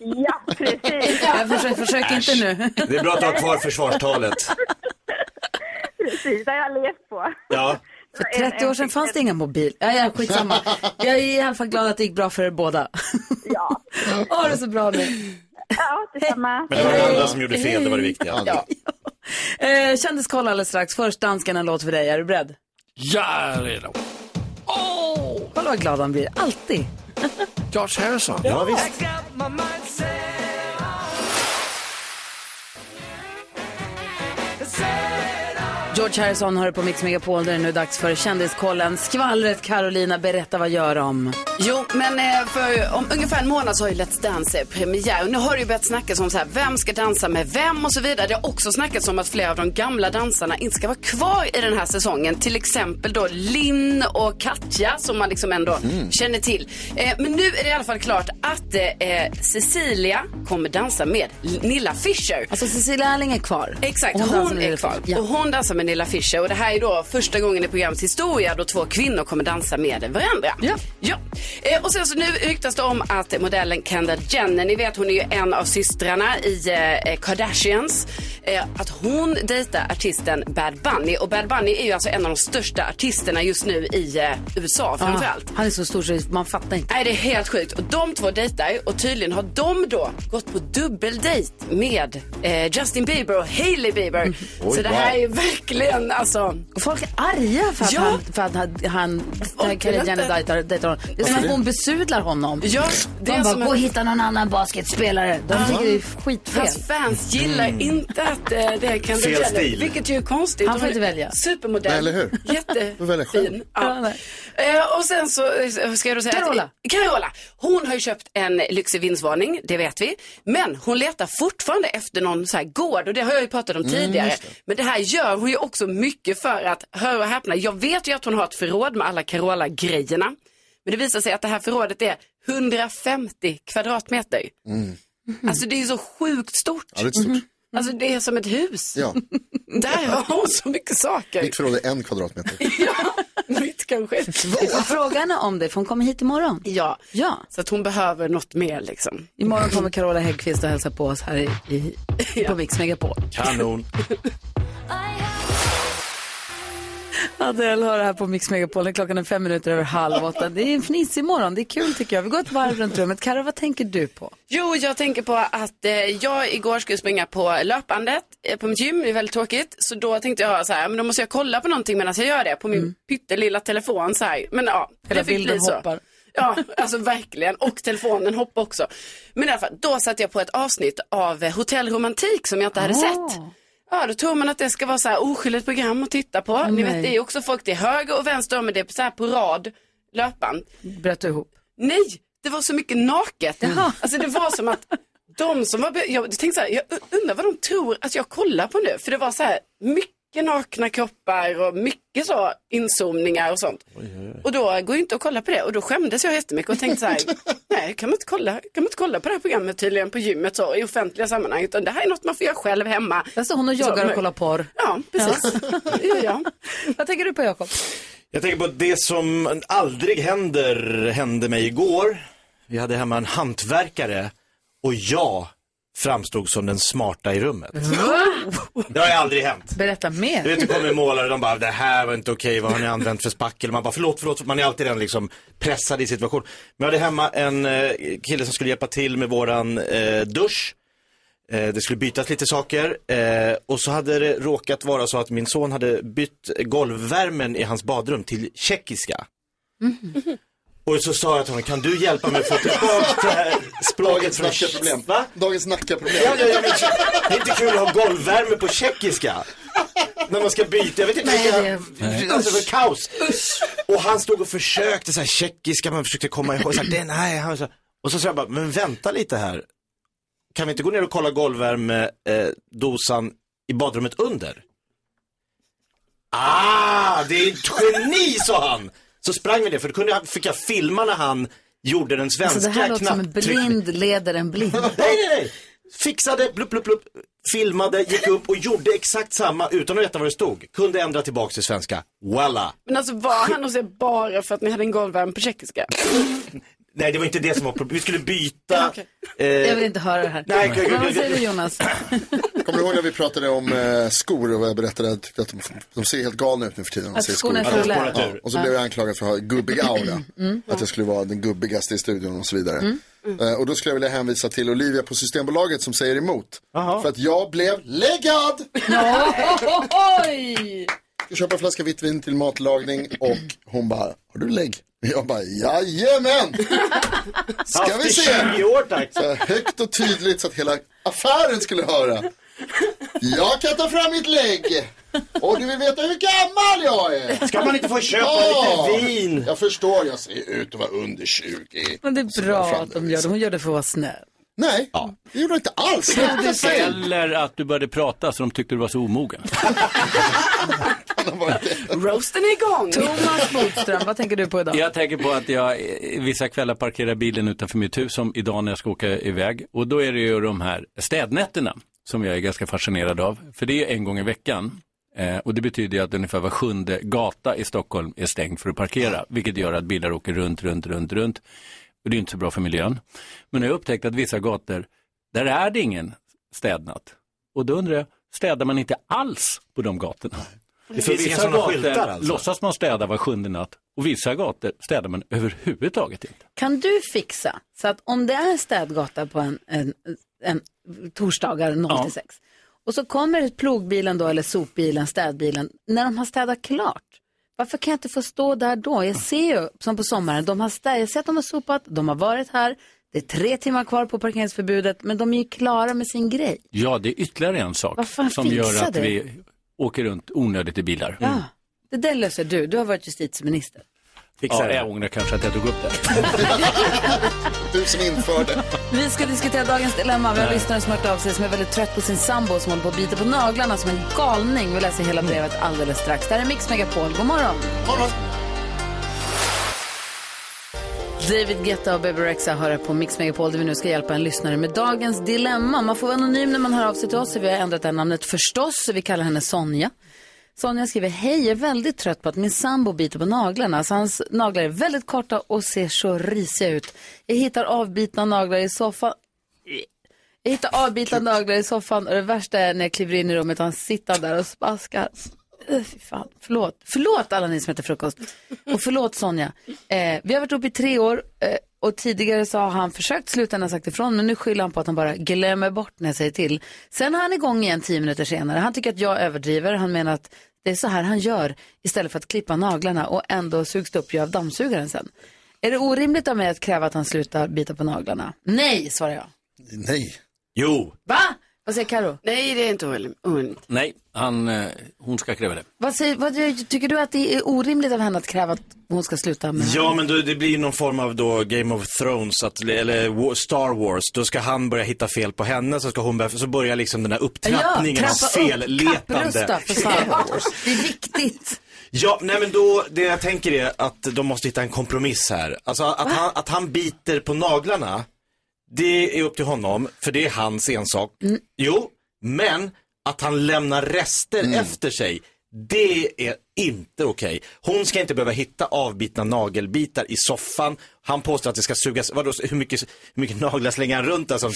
Ja, precis. Jag försöker, försök inte nu. Det är bra att du har kvar försvarstalet. Precis, det har jag levt på. Ja. För 30 år sedan fanns det inga mobil. Ja, ja, skitsamma. Jag är i alla fall glad att det gick bra för er båda. Ja. Ha det så bra nu. Ja, detsamma. Men det var det andra som gjorde fel, det var det viktiga. Ja. Eh, Kändiskoll alldeles strax. Först dansken en låt för dig. Är du beredd? Jag är redo. Oh! Kolla vad glad han blir. Alltid. George Harrison. Ja, visst. George Harrison har det på Mix Megapol där det nu är dags för Kändiskollen. Skvallret Carolina, berätta vad gör de? Jo, men eh, för om ungefär en månad så har ju Let's Dance premiär. Och nu har det ju börjat snackas om så här, vem ska dansa med vem och så vidare. Det har också snackats om att flera av de gamla dansarna inte ska vara kvar i den här säsongen. Till exempel då Linn och Katja som man liksom ändå känner till. Eh, men nu är det i alla fall klart att eh, Cecilia kommer dansa med Nilla Fischer. Alltså Cecilia Erling är kvar. Exakt, hon hon, är kvar. Ja. Och hon dansar med Nilla Fischer. Och det här är då första gången i programmets historia då två kvinnor kommer dansa med varandra. Ja. ja. Eh, och sen så nu ryktas det om att modellen Kendall Jenner, ni vet hon är ju en av systrarna i eh, Kardashians, eh, att hon dejtar artisten Bad Bunny. Och Bad Bunny är ju alltså en av de största artisterna just nu i eh, USA framförallt. Han är så stor så man fattar inte. Nej, det är helt sjukt. Och de två dejtar och tydligen har de då gått på dubbeldejt med eh, Justin Bieber och Hailey Bieber. så det här wow. är verkligen alltså... Och folk är arga för att Ja. han, för att han, han. Jenner dejtar, dejtar honom. Det är som att hon besudlar honom. Ja, det är De bara, gå och hitta någon annan basketspelare. De tycker det är skitfel. Hans fans gillar Mm. inte att eh, det är Kendall Fel Jenner. stil. Vilket ju är konstigt. Han får inte välja. Supermodell. Nej, eller hur? Jättefin. Ja. Eh, och sen så eh, ska jag då säga Carola. Att, Carola. Hon har ju köpt en lyxig vindsvarning, det vet vi. Men hon letar fortfarande efter någon så här gård och det har jag ju pratat om Mm, tidigare. det. Men det här gör hon ju också mycket för att, hör och häpna, jag vet ju att hon har ett förråd med alla Carola-grejerna. Men det visar sig att det här förrådet är 150 kvadratmeter. Mm. Alltså det är så sjukt stort. Ja, det är stort. Alltså det är som ett hus. Ja, Där har hon så mycket saker. mitt förråd är en kvadratmeter. Mitt kanske. Och fråga henne om det, för hon kommer hit imorgon. Ja. ja. Så att hon behöver något mer liksom. Imorgon kommer Carola Häggkvist och hälsa på oss här i, i, på Mix Megapol. Kanon. Adele hör här på Mix Megapol. Klockan är fem minuter över halv åtta. Det är en fnissig morgon. Det är kul tycker jag. Vi går ett varv runt rummet. Karo, vad tänker du på? Jo, jag tänker på att eh, jag igår skulle springa på löpbandet eh, på mitt gym. Det är väldigt tråkigt. Så då tänkte jag så här, men då måste jag kolla på någonting medan jag gör det på min pyttelilla telefon så här. Men ja, Hela det fick bilden bli så. hoppar. Ja, alltså verkligen. Och telefonen hoppar också. Men i alla fall, då satte jag på ett avsnitt av eh, Hotell Romantik som jag inte hade Ah. sett. Ja, då tror man att det ska vara så här oskyldigt program att titta på. Ni nej. vet, det är också folk till höger och vänster, men det är så här på rad löpband. Bröt du ihop? Nej, det var så mycket naket. Alltså det var som att de som var, jag tänkte så här, jag undrar vad de tror att jag kollar på nu. För det var så här mycket nakna kroppar och mycket så inzoomningar och sånt. Och då går ju inte att kolla på det och då skämdes jag jättemycket och tänkte så här, nej kan man inte kolla, kan man inte kolla på det här programmet tydligen på gymmet så i offentliga sammanhang utan det här är något man får göra själv hemma. Står hon och joggar Så, och kollar porr. Ja, precis. Gör jag. Vad tänker du på Jakob? Jag tänker på det som aldrig händer, hände mig igår. Vi hade hemma en hantverkare och jag framstod som den smarta i rummet. Det har ju aldrig hänt. Berätta mer. Du vet, det kommer målare och de bara, det här var inte okej, vad har ni använt för spackel? Man bara, förlåt, förlåt, man är alltid den liksom pressad i situation. Men jag hade hemma en eh, kille som skulle hjälpa till med våran eh, dusch. Eh, det skulle bytas lite saker eh, och så hade det råkat vara så att min son hade bytt golvvärmen i hans badrum till tjeckiska. Och så sa jag till honom, kan du hjälpa mig att få tillbaka det här språket från. Va? Dagens Nacka-problem. Ja, ja, ja, men, det är inte kul att ha golvvärme på tjeckiska. När man ska byta, jag vet inte. Nej, Nej, Alltså det var kaos. Och han stod och försökte så här tjeckiska, man försökte komma ihåg, så här, det, nej, han, så, och så sa jag bara, men vänta lite här. Kan vi inte gå ner och kolla golvvärmedosan eh, i badrummet under? Ah, det är ett geni, sa han. Så sprang vi det, för då kunde jag, fick jag filma när han gjorde den svenska Alltså det här låter som en knapptryckningen. blind leder en blind. Nej, nej, nej. Fixade, blupp, blupp, blupp, filmade, gick upp och gjorde exakt samma utan att veta vad det stod. Kunde ändra tillbaks till svenska. Voila! Men alltså var han hos er bara för att ni hade en golvvärme på tjeckiska? Nej, det var inte det som var problemet. Vi skulle byta. eh, Jag vill inte höra det här. Nej, gud, gud, Men vad säger du Jonas? Kommer du ihåg när vi pratade om eh, skor och jag berättade att, att de, de ser helt galna ut nu för tiden. Att skorna är skor. för Ja, lätt. spårat ur. Och så blev jag anklagad för att ha gubbig aura. Mm. Att jag skulle vara den gubbigaste i studion och så vidare. Eh, och då skulle jag vilja hänvisa till Olivia på Systembolaget som säger emot. Jaha. För att jag blev läggad! Oj! Jag köpa en flaska vitt vin till matlagning och hon bara, har du lägg? Jag bara, jajamän! Ska vi se! 20 år tack. Så högt och tydligt så att hela affären skulle höra. Jag kan ta fram mitt lägg. Och du vill veta hur gammal jag är? Ska man inte få köpa Ja, lite vin? Jag förstår, jag ser ut att vara under 20. Men det är bra att de gör det. Hon gör det för att vara snäll. Nej, det gjorde jag inte alls. Säga. Eller att du började prata så de tyckte du var så omogen. Roasten är igång. Thomas Bodström, vad tänker du på idag? Jag tänker på att jag vissa kvällar parkerar bilen utanför mitt hus som idag när jag ska åka iväg. Och då är det ju de här städnätterna som jag är ganska fascinerad av. För det är en gång i veckan. Eh, och det betyder ju att ungefär var sjunde gata i Stockholm är stängd för att parkera. Vilket gör att bilar åker runt, runt, runt, runt. Och det är inte så bra för miljön. Men jag har upptäckt att vissa gator, där är det ingen städnatt. Och då undrar jag, städar man inte alls på de gatorna? Det finns inga vissa sådana gator skyltar alltså. låtsas man städa var sjunde natt och vissa gator städar man överhuvudtaget inte. Kan du fixa så att om det är städgata på en, en, en torsdagar 0 Ja. till 6 och så kommer plogbilen då eller sopbilen, städbilen, när de har städat klart. Varför kan jag inte få stå där då? Jag ser ju som på sommaren, de har städat, jag ser att de har sopat, de har varit här, det är tre timmar kvar på parkeringsförbudet, men de är ju klara med sin grej. Ja, det är ytterligare en sak fan, som gör att det. vi åker runt onödigt i bilar. Ja, det där löser du, du har varit justitieminister. Fixar Ja, det. jag ångrar kanske att jag tog upp det. Du som införde. Vi ska diskutera dagens dilemma. Vi har en lyssnare som har hört av sig som är väldigt trött på sin sambo som håller på att bita på naglarna som en galning. Vi läser hela brevet alldeles strax. Det här är Mix Megapol. God morgon! David Guetta och Baby Rexa hör på Mix Megapol där vi nu ska hjälpa en lyssnare med dagens dilemma. Man får vara anonym när man hör av sig till oss. så Vi har ändrat det här namnet förstås. så Vi kallar henne Sonja. Sonja skriver, hej, jag är väldigt trött på att min sambo biter på naglarna. Så hans naglar är väldigt korta och ser så risiga ut. Jag hittar avbitna naglar i soffan. Jag hittar avbitna naglar i soffan och det värsta är när jag kliver in i rummet och han sitter där och spaskar. Uh, fy fan. Förlåt. Förlåt alla ni som heter frukost. Och förlåt Sonja. Eh, vi har varit uppe i tre år eh, och tidigare så har han försökt sluta när jag sagt ifrån men nu skyller han på att han bara glömmer bort när jag säger till. Sen är han igång igen tio minuter senare. Han tycker att jag överdriver. Han menar att det är så här han gör istället för att klippa naglarna och ändå sugs det upp ju av dammsugaren sen. Är det orimligt av mig att kräva att han slutar bita på naglarna? Nej, svarar jag. Nej. Jo. Va? Vad säger Karo? Nej, det är inte orimligt. Nej, han, eh, hon ska kräva det. Vad, säger, vad tycker du att det är orimligt av henne att kräva att hon ska sluta med Ja, men då, det blir någon form av då Game of Thrones, att, eller Wa- Star Wars. Då ska han börja hitta fel på henne, så ska hon börja, så börjar liksom den här upptrappningen av trappa upp, felletande. Kapprusta för fan. Det är viktigt. Ja, nej men då, det jag tänker är att de måste hitta en kompromiss här. Alltså att han, att han biter på naglarna, det är upp till honom, för det är hans ensak. Jo, men att han lämnar rester efter sig, det är inte okej. Hon ska inte behöva hitta avbitna nagelbitar i soffan. Han påstår att det ska sugas, vadå, hur mycket, hur mycket naglar slänger han runt där som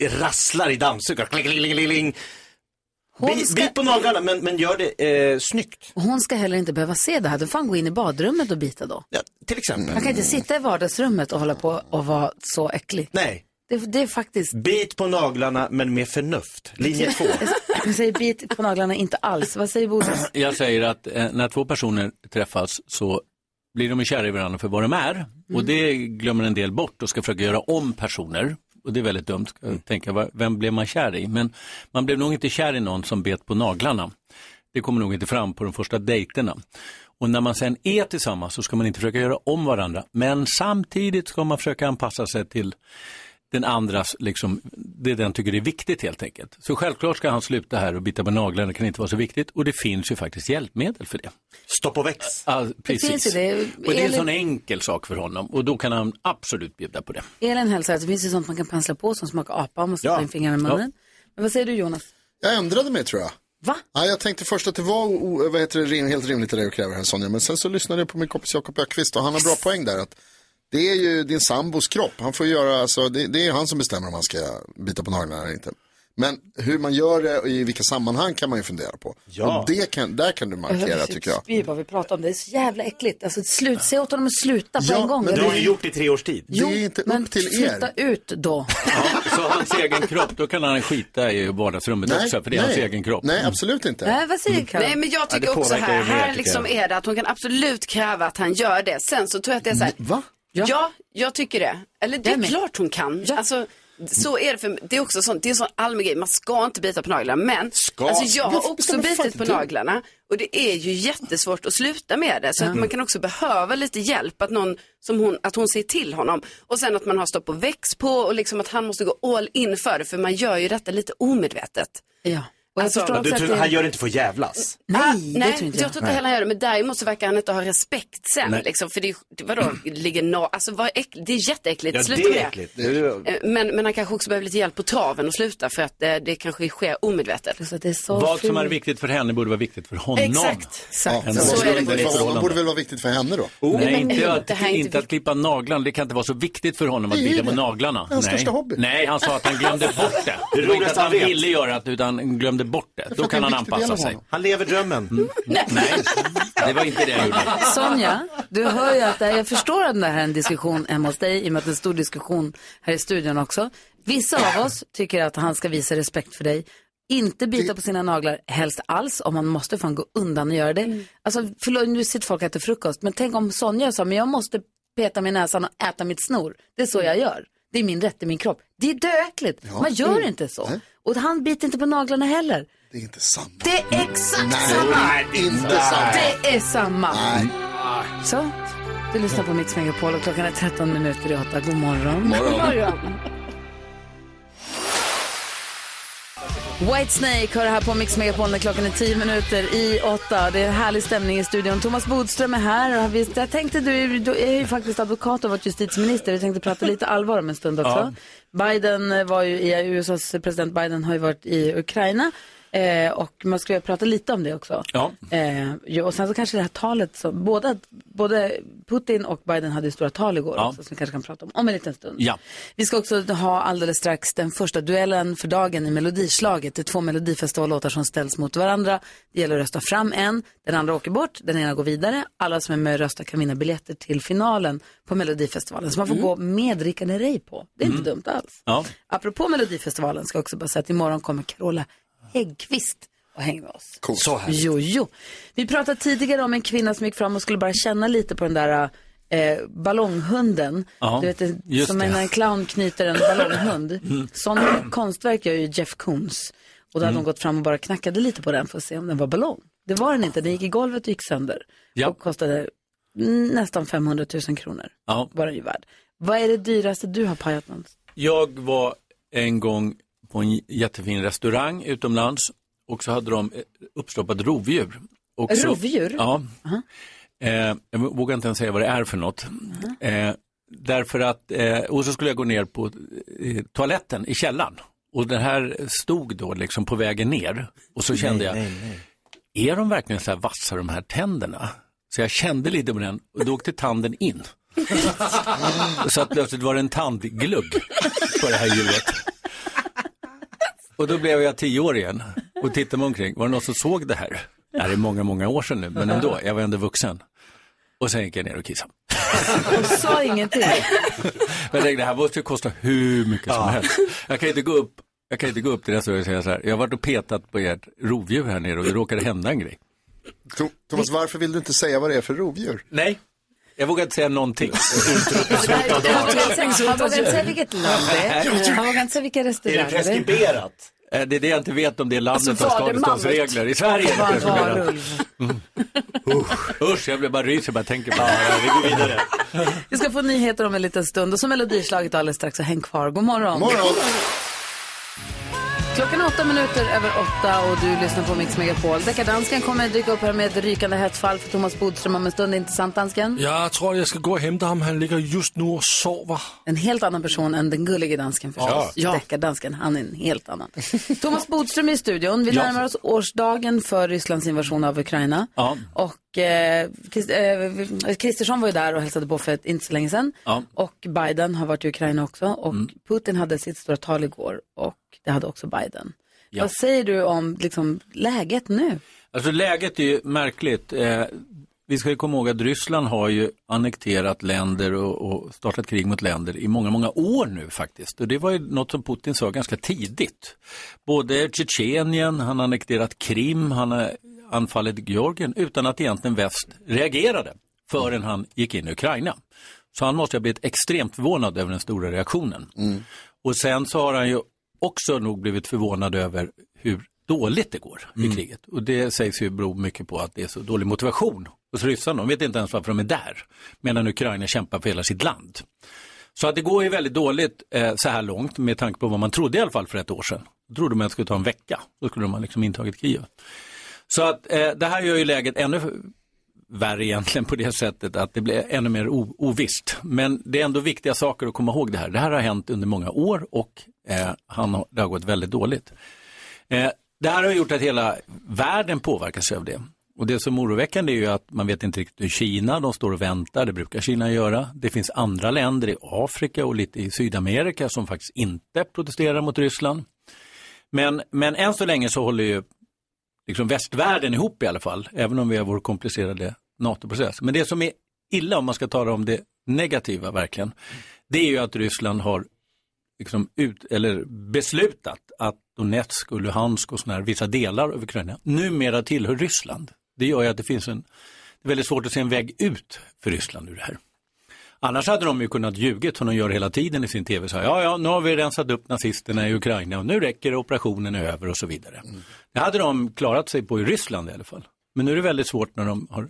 rasslar i dammsugaren? Hon ska- bit på naglarna, men, men gör det eh, snyggt. Hon ska heller inte behöva se det här. Då får han gå in i badrummet och bita då. Ja, till exempel. Han kan inte sitta i vardagsrummet och hålla på och vara så äcklig. Nej. Det, det är faktiskt, Bit på naglarna men med förnuft. Linje två. jag säger bit på naglarna, inte alls. Vad säger Bosse? Jag säger att eh, när två personer träffas så blir de kära i varandra för vad de är. Och det glömmer en del bort och ska försöka göra om personer. Och det är väldigt dumt att tänka, va- vem blev man kär i? Men man blev nog inte kär i någon som bet på naglarna. Det kommer nog inte fram på de första dejterna. Och när man sen är tillsammans så ska man inte försöka göra om varandra. Men samtidigt ska man försöka anpassa sig till den andras, liksom, det den tycker är viktigt helt enkelt. Så självklart ska han sluta här och bita på naglarna, det kan inte vara så viktigt. Och det finns ju faktiskt hjälpmedel för det. Stopp och väx. Ja, precis. finns ju det. Och det är en sån enkel sak för honom och då kan han absolut bjuda på det. Elin hälsar att det finns ju sånt man kan pensla på som smakar apa om man stoppar Ja. in fingrarna i munnen. Men vad säger du Jonas? Jag ändrade mig tror jag. Va? Ja, jag tänkte först att det var vad heter det, helt rimligt det du kräver här Sonja. Men sen så lyssnade jag på min kompis Jakob Ökvist och han har bra poäng där. Att det är ju din sambos kropp. Han får göra, alltså, det, det är han som bestämmer om han ska bita på naglarna eller inte. Men hur man gör det och i vilka sammanhang kan man ju fundera på. Ja. Och det kan, där kan du markera tycker jag. Spyr vad vi pratar om. Det är så jävla äckligt. Alltså, slut, säg åt honom att sluta på Ja, en gång. men Det Eller- har ni gjort i tre års tid. Det är inte men upp till flytta er. ut då. Så hans egen kropp, då kan han skita i vardagsrummet också för det är hans egen kropp. Nej, absolut inte. Nej, vad säger Karin? Nej men jag tycker Ja, det också här, ju mer, här liksom jag. är det att hon kan absolut kräva att han gör det. Sen så tror jag att det är så här, Va? Ja. jag tycker det. Eller det är med. klart hon kan. Alltså, så är det för det är också sånt, det är en sån allmän grej, man ska inte bita på naglarna. Men Ska. alltså, jag har också bitit på naglarna och det är ju jättesvårt att sluta med det. Så att man kan också behöva lite hjälp, att, någon, som hon, att hon säger till honom. Och sen att man har stopp och väx på och liksom att han måste gå all in för det, för man gör ju detta lite omedvetet. Ja. Alltså, du, tror- att det... han gör det inte för att jävlas. Nej, Ah, det nej, tror inte jag. jag tror inte heller han gör det. Men däremot så verkar han inte ha respekt sen. Nej. Liksom, för det, det, vadå, ligger no, alltså, vad äckligt, det är jätteäckligt. Ja, Sluta det med är äckligt. Det är Eh, Men, men han kanske också behöver lite hjälp på traven och sluta för att eh, det kanske sker omedvetet. Så att det är så Vad som är viktigt för henne borde vara viktigt för honom. Exakt. Exakt. Ja, Så så är det är inte det för honom borde väl vara viktigt för henne då? Nej, men inte, det är inte, inte att klippa naglarna. Det kan inte vara så viktigt för honom att Det är bita på det. naglarna. Hans Nej. största hobby. Nej, han sa att han glömde bort det. Det Det var inte att han ville göra det, utan glömde bort det. Då kan han anpassa sig. Han lever drömmen. Nej, det var inte det jag gjorde. Sonja, du hör ju att det här, jag förstår att det här är en diskussion hemma hos dig, i och med att det är en stor diskussion här i studion också. Vissa av oss tycker att han ska visa respekt för dig. Inte bita på sina naglar, helst alls, om man måste fan gå undan och göra det. Alltså, förlåt, nu sitter folk och äter frukost, men tänk om Sonja sa, men jag måste peta mig i näsan och äta mitt snor. Det är så jag gör. Det är min rätt i min kropp. Det är döäckligt. Man gör inte så. Och han biter inte på naglarna heller. Det är inte samma. Det är exakt Nej, samma. inte samma. Det är samma. Nej. Så, du lyssnar på Mix Megapol och klockan är 13 minuter i 8. God morgon. Morgon. morgon. Whitesnake hör här på Mix Megapol när klockan är 10 minuter i 8. Det är en härlig stämning i studion. Thomas Bodström är här. Och jag tänkte, du, du är ju faktiskt advokat och varit justitieminister. Vi tänkte prata lite allvar om en stund också. Biden eh, var ju i, USAs president Biden har ju varit i Ukraina. Eh, och man skulle prata lite om det också. Ja. Eh, och sen så kanske det här talet, som, båda, både Putin och Biden hade stora tal igår Ja. också, som vi kanske kan prata om om en liten stund. Ja. Vi ska också ha alldeles strax den första duellen för dagen i Melodislaget. Det är två Melodifestivallåtar som ställs mot varandra. Det gäller att rösta fram en, den andra åker bort, den ena går vidare. Alla som är med och röstar kan vinna biljetter till finalen på Melodifestivalen. Så man får gå med Rickard Herrey på. Det är inte dumt alls. Ja. Apropå Melodifestivalen ska jag också bara säga att imorgon kommer Carola Häggkvist och hänger med oss. Coolt. Så här. Jo, jo. Vi pratade tidigare om en kvinna som gick fram och skulle bara känna lite på den där eh, ballonghunden. Ja, du vet, just som det. när en clown knyter en ballonghund. Sådana konstverk gör ju Jeff Koons. Och då hade Mm. de gått fram och bara knackade lite på den för att se om den var ballong. Det var den inte, den gick i golvet och gick sönder. Ja. Och kostade nästan 500 000 kronor. Ja. Var den ju värd. Vad är det dyraste du har pajat någonsin? Jag var en gång på en jättefin restaurang utomlands och så hade de eh, uppstoppat rovdjur. Och så, Rovdjur? Ja. Eh, jag vågar inte ens säga vad det är för något. Eh, därför att, eh, och så skulle jag gå ner på eh, toaletten i källaren. Och det här stod då liksom på vägen ner. Och så kände jag, är de verkligen så här vassa de här tänderna? Så jag kände lite på den och då åkte tanden in. Så att plötsligt var det en tandglugg på det här djuret. Och då blev jag tio år igen och tittade mig omkring. Var det någon som såg det här? Det här är många, många år sedan nu, men ändå, jag var ändå vuxen. Och sen gick jag ner och kissade. och sa ingenting. Jag tänkte, det här måste ju kosta hur mycket som helst. Jag kan inte gå upp, jag kan inte gå upp till restaurangen och säga så här, jag har varit och petat på ert rovdjur här nere och det råkade hända en grej. Thomas, varför vill du inte säga vad det är för rovdjur? Nej, jag vågar inte säga någonting. Han vågar inte säga vilket land det är. Han vågar inte säga vilka restauranger det är. preskriberat? Eh, Det är det jag inte vet om det landet Alltså, har det skadeståndsregler. I Sverige är det preskriberat. varulv. Usch, usch, jag blir bara ryser bara tänker på det. Vi går vidare. Vi ska få nyheter om en liten stund och så melodislaget alldeles strax, så häng kvar. God morgon. Morgon! Klockan är åtta minuter över åtta och du lyssnar på Mix Megapol. Deckardansken kommer dyka upp här med ett rykande hett fall för Thomas Bodström om en stund. Inte sant, dansken? Jag tror, jag ska gå och hämta honom. Han ligger just nu och sover. En helt annan person än den gullige dansken förstås. Ja. Deckardansken, han är en helt annan. Thomas Bodström är i studion. Vi närmar oss årsdagen för Rysslands invasion av Ukraina. Ja. Och eh, eh, Kristersson var ju där och hälsade på för ett, inte så länge sedan. Ja. Och Biden har varit i Ukraina också. Och Putin hade sitt stora tal igår och det hade också Biden. Ja. Vad säger du om liksom, läget nu? Alltså läget är ju märkligt. Eh, vi ska ju komma ihåg att Ryssland har ju annekterat länder och, och startat krig mot länder i många, många år nu faktiskt. Och det var ju något som Putin sa ganska tidigt. Både Tjetjenien, han har annekterat Krim, han har anfallit Georgien utan att egentligen väst reagerade förrän han gick in i Ukraina. Så han måste ha blivit extremt förvånad över den stora reaktionen. Och sen så har han ju också nog blivit förvånad över hur dåligt det går i kriget. Och det sägs ju bero mycket på att det är så dålig motivation hos ryssarna. De vet inte ens varför de är där, medan Ukraina kämpar för hela sitt land. Så att det går ju väldigt dåligt eh, så här långt med tanke på vad man trodde i alla fall för ett år sedan. Då trodde man att det skulle ta en vecka, då skulle ha liksom intagit Kiev. Så att eh, det här gör ju läget ännu värre egentligen på det sättet att det blir ännu mer ovist. ovisst. Men det är ändå viktiga saker att komma ihåg det här. Det här har hänt under många år och eh, han har, det har gått väldigt dåligt. Eh, det här har gjort att hela världen påverkas av det. Och det som är oroväckande är ju att man vet inte riktigt hur Kina, de står och väntar, det brukar Kina göra. Det finns andra länder i Afrika och lite i Sydamerika som faktiskt inte protesterar mot Ryssland. Men, men än så länge så håller ju liksom västvärlden ihop i alla fall, även om vi har vår komplicerade NATO-process. Men det som är illa, om man ska tala om det negativa verkligen, det är ju att Ryssland har liksom ut, eller beslutat att Donetsk och Luhansk och såna här, vissa delar av Ukraina numera tillhör Ryssland. Det gör ju att det finns en, det är väldigt svårt att se en väg ut för Ryssland ur det här. Annars hade de ju kunnat ljugit som de gör hela tiden i sin tv. Så här, ja, ja, nu har vi rensat upp nazisterna i Ukraina och nu räcker det, operationen är över och så vidare. Det hade de klarat sig på i Ryssland i alla fall. Men nu är det väldigt svårt när de har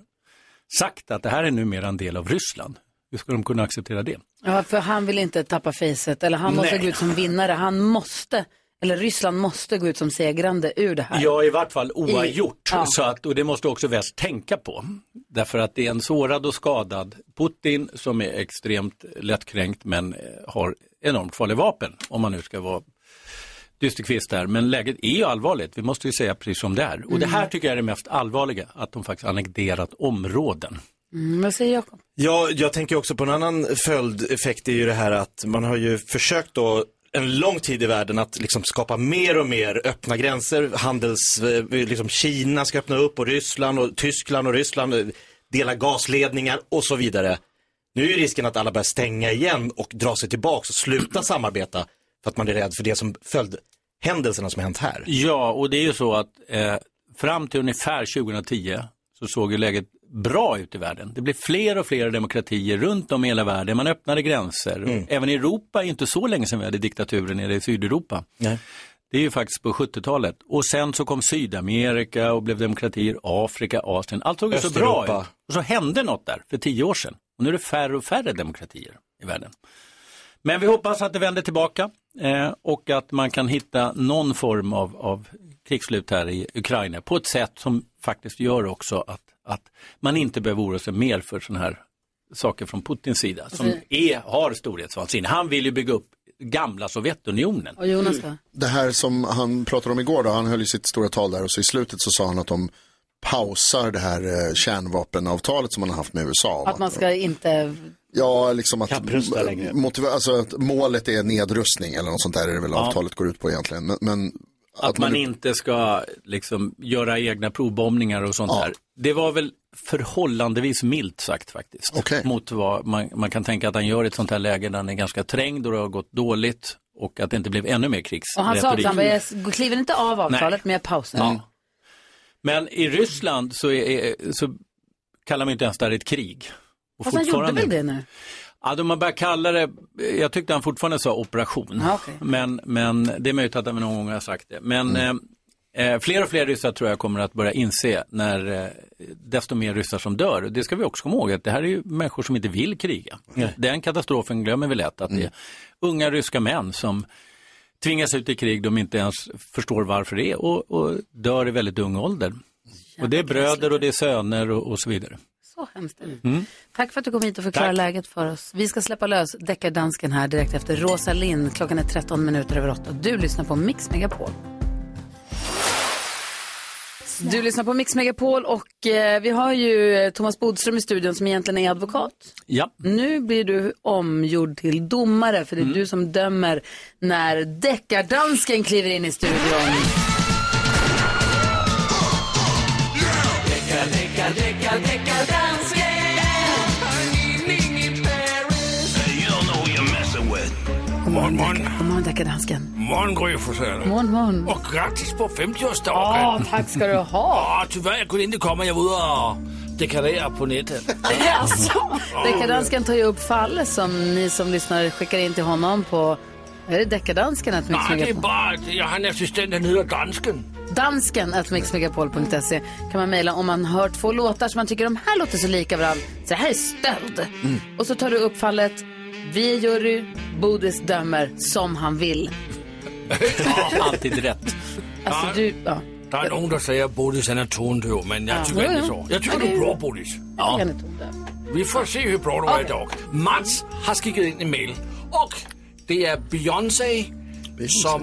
sagt att det här är numera en del av Ryssland. Hur ska de kunna acceptera det? Ja, för han vill inte tappa facet, eller han måste Nej. gå ut som vinnare. Han måste, eller Ryssland måste gå ut som segrande ur det här. Ja, i vart fall oavgjort. I- ja. Så att, och det måste också väst tänka på. Därför att det är en sårad och skadad Putin som är extremt lättkränkt men eh, har enormt farliga vapen. Om man nu ska vara dysterkvist där. Men läget är ju allvarligt. Vi måste ju säga precis som det är. Och det här tycker jag är det mest allvarliga. Att de faktiskt annekterat områden. Mm, vad säger Jakob? Ja, jag tänker också på en annan följdeffekt är ju det här att man har ju försökt då en lång tid i världen att liksom skapa mer och mer öppna gränser. Handels, eh, liksom Kina ska öppna upp och Ryssland och Tyskland och Ryssland eh, dela gasledningar och så vidare. Nu är risken att alla börjar stänga igen och dra sig tillbaka och sluta samarbeta för att man är rädd för det som följdhändelserna som hänt här. Ja, och det är ju så att eh, fram till ungefär 2010 så såg ju läget bra ut i världen. Det blev fler och fler demokratier runt om i hela världen. Man öppnade gränser. Även i Europa, är inte så länge sedan vi hade diktaturen nere i Sydeuropa. Nej. Det är ju faktiskt på 70-talet. Och sen så kom Sydamerika och blev demokratier, Afrika, Asien. Allt såg ju så bra ut. Och så hände något där för tio år sedan. Och nu är det färre och färre demokratier i världen. Men vi hoppas att det vänder tillbaka eh, och att man kan hitta någon form av, av krigsslut här i Ukraina på ett sätt som faktiskt gör också att, att man inte behöver oroa sig mer för sådana här saker från Putins sida som Alltså- är, har storhetsvansinne. Han vill ju bygga upp gamla Sovjetunionen. Och Jonas då? Det här som han pratade om igår då, han höll ju sitt stora tal där och så i slutet så sa han att de pausar det här eh, kärnvapenavtalet som man har haft med USA. Att man ska inte... Ja, liksom att, motiva- alltså att målet är nedrustning eller något sånt där är det väl Ja. avtalet går ut på egentligen. Men, men Att man inte ska liksom göra egna provbombningar och sånt Ja. där. Det var väl förhållandevis milt sagt faktiskt. Mot vad man, man kan tänka att han gör i ett sånt här läge där han är ganska trängd och det har gått dåligt och att det inte blev ännu mer krigsretorik. Och han sa också, han bara, jag kliver inte av avtalet, men jag pausar. Ja. Men i Ryssland så, är, så kallar man inte ens det här ett krig. Och Fast han gjorde väl det nu? Ja, de har börjat kalla det, jag tyckte han fortfarande sa operation. Ja, okej. men, men det är möjligt att han någon gång har sagt det. Men eh, eh, fler och fler ryssar tror jag kommer att börja inse när eh, desto mer ryssar som dör. Det ska vi också komma ihåg att det här är ju människor som inte vill kriga. Den katastrofen glömmer vi lätt att det är unga ryska män som tvingas ut i krig de inte ens förstår varför det är och, och dör i väldigt ung ålder. Och det är bröder och det är söner och, och så vidare. Så hemskt det. Mm. Tack för att du kom hit och förklarade läget för oss. Vi ska släppa lös deckardansken här direkt efter Rosa Lind. Klockan är 13 minuter över 8. Du lyssnar på Mix Megapol. Du lyssnar på Mix Megapol och eh, vi har ju Thomas Bodström i studion som egentligen är advokat. Ja. Nu blir du omgjord till domare för det är Mm. du som dömer när deckardansken kliver in i studion. Morgon, morgon. God morgon deckardansken. Morgon, Gry Forssell. Morgon, morgon. Och grattis på 50-årsdagen. Ja, tack ska du ha. Ja, tyvärr, jag kunde inte komma. Jag var ute och deklarera på nätet. Jaså? Deckardansken tar ju upp fall som ni som lyssnar skickar in till honom på är det deckardansken Nej, det är bara jag har en assistent, han heter Dansken. Dansken att mixmegapol.se kan man mejla om man hör två låtar som man tycker de här låter så lika varandra. Så det här är stöld. Och så tar du upp fallet. Vi är jury, Bodis dömer som han vill. Alltid rätt. Alltså du, ja. Der er nogen, der siger, at Bodis han er tondøv, men jeg Ja. tycker inte så. Jag tycker Ja, du det är är- bra, Bodis. Ja. Jag är tondöv. Vi får se hur bra du är idag. Mats har skickat in en mail och det är Beyoncé som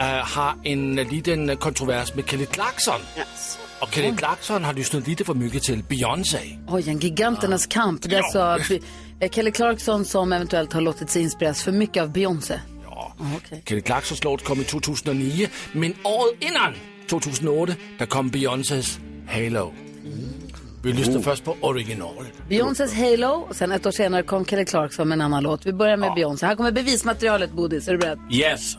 äh, har en liten kontrovers med Kelly Clarkson. Och Kelly Clarkson har lyssnat lite för mycket till Beyoncé. Oj, en giganternas kamp. Det är alltså Kelly Clarkson som eventuellt har låtit sig inspireras för mycket av Beyoncé. Ja. okej. Kelly Clarksons låt kom i 2009, men året innan, 2008, där kom Beyoncés Halo. Vi lyssnar Oh. först på originalet. Beyoncés Halo och sen ett år senare kom Kelly Clarkson med en annan låt. Vi börjar med Beyoncé. Här kommer bevismaterialet, Bodis. Är du beredd? Yes.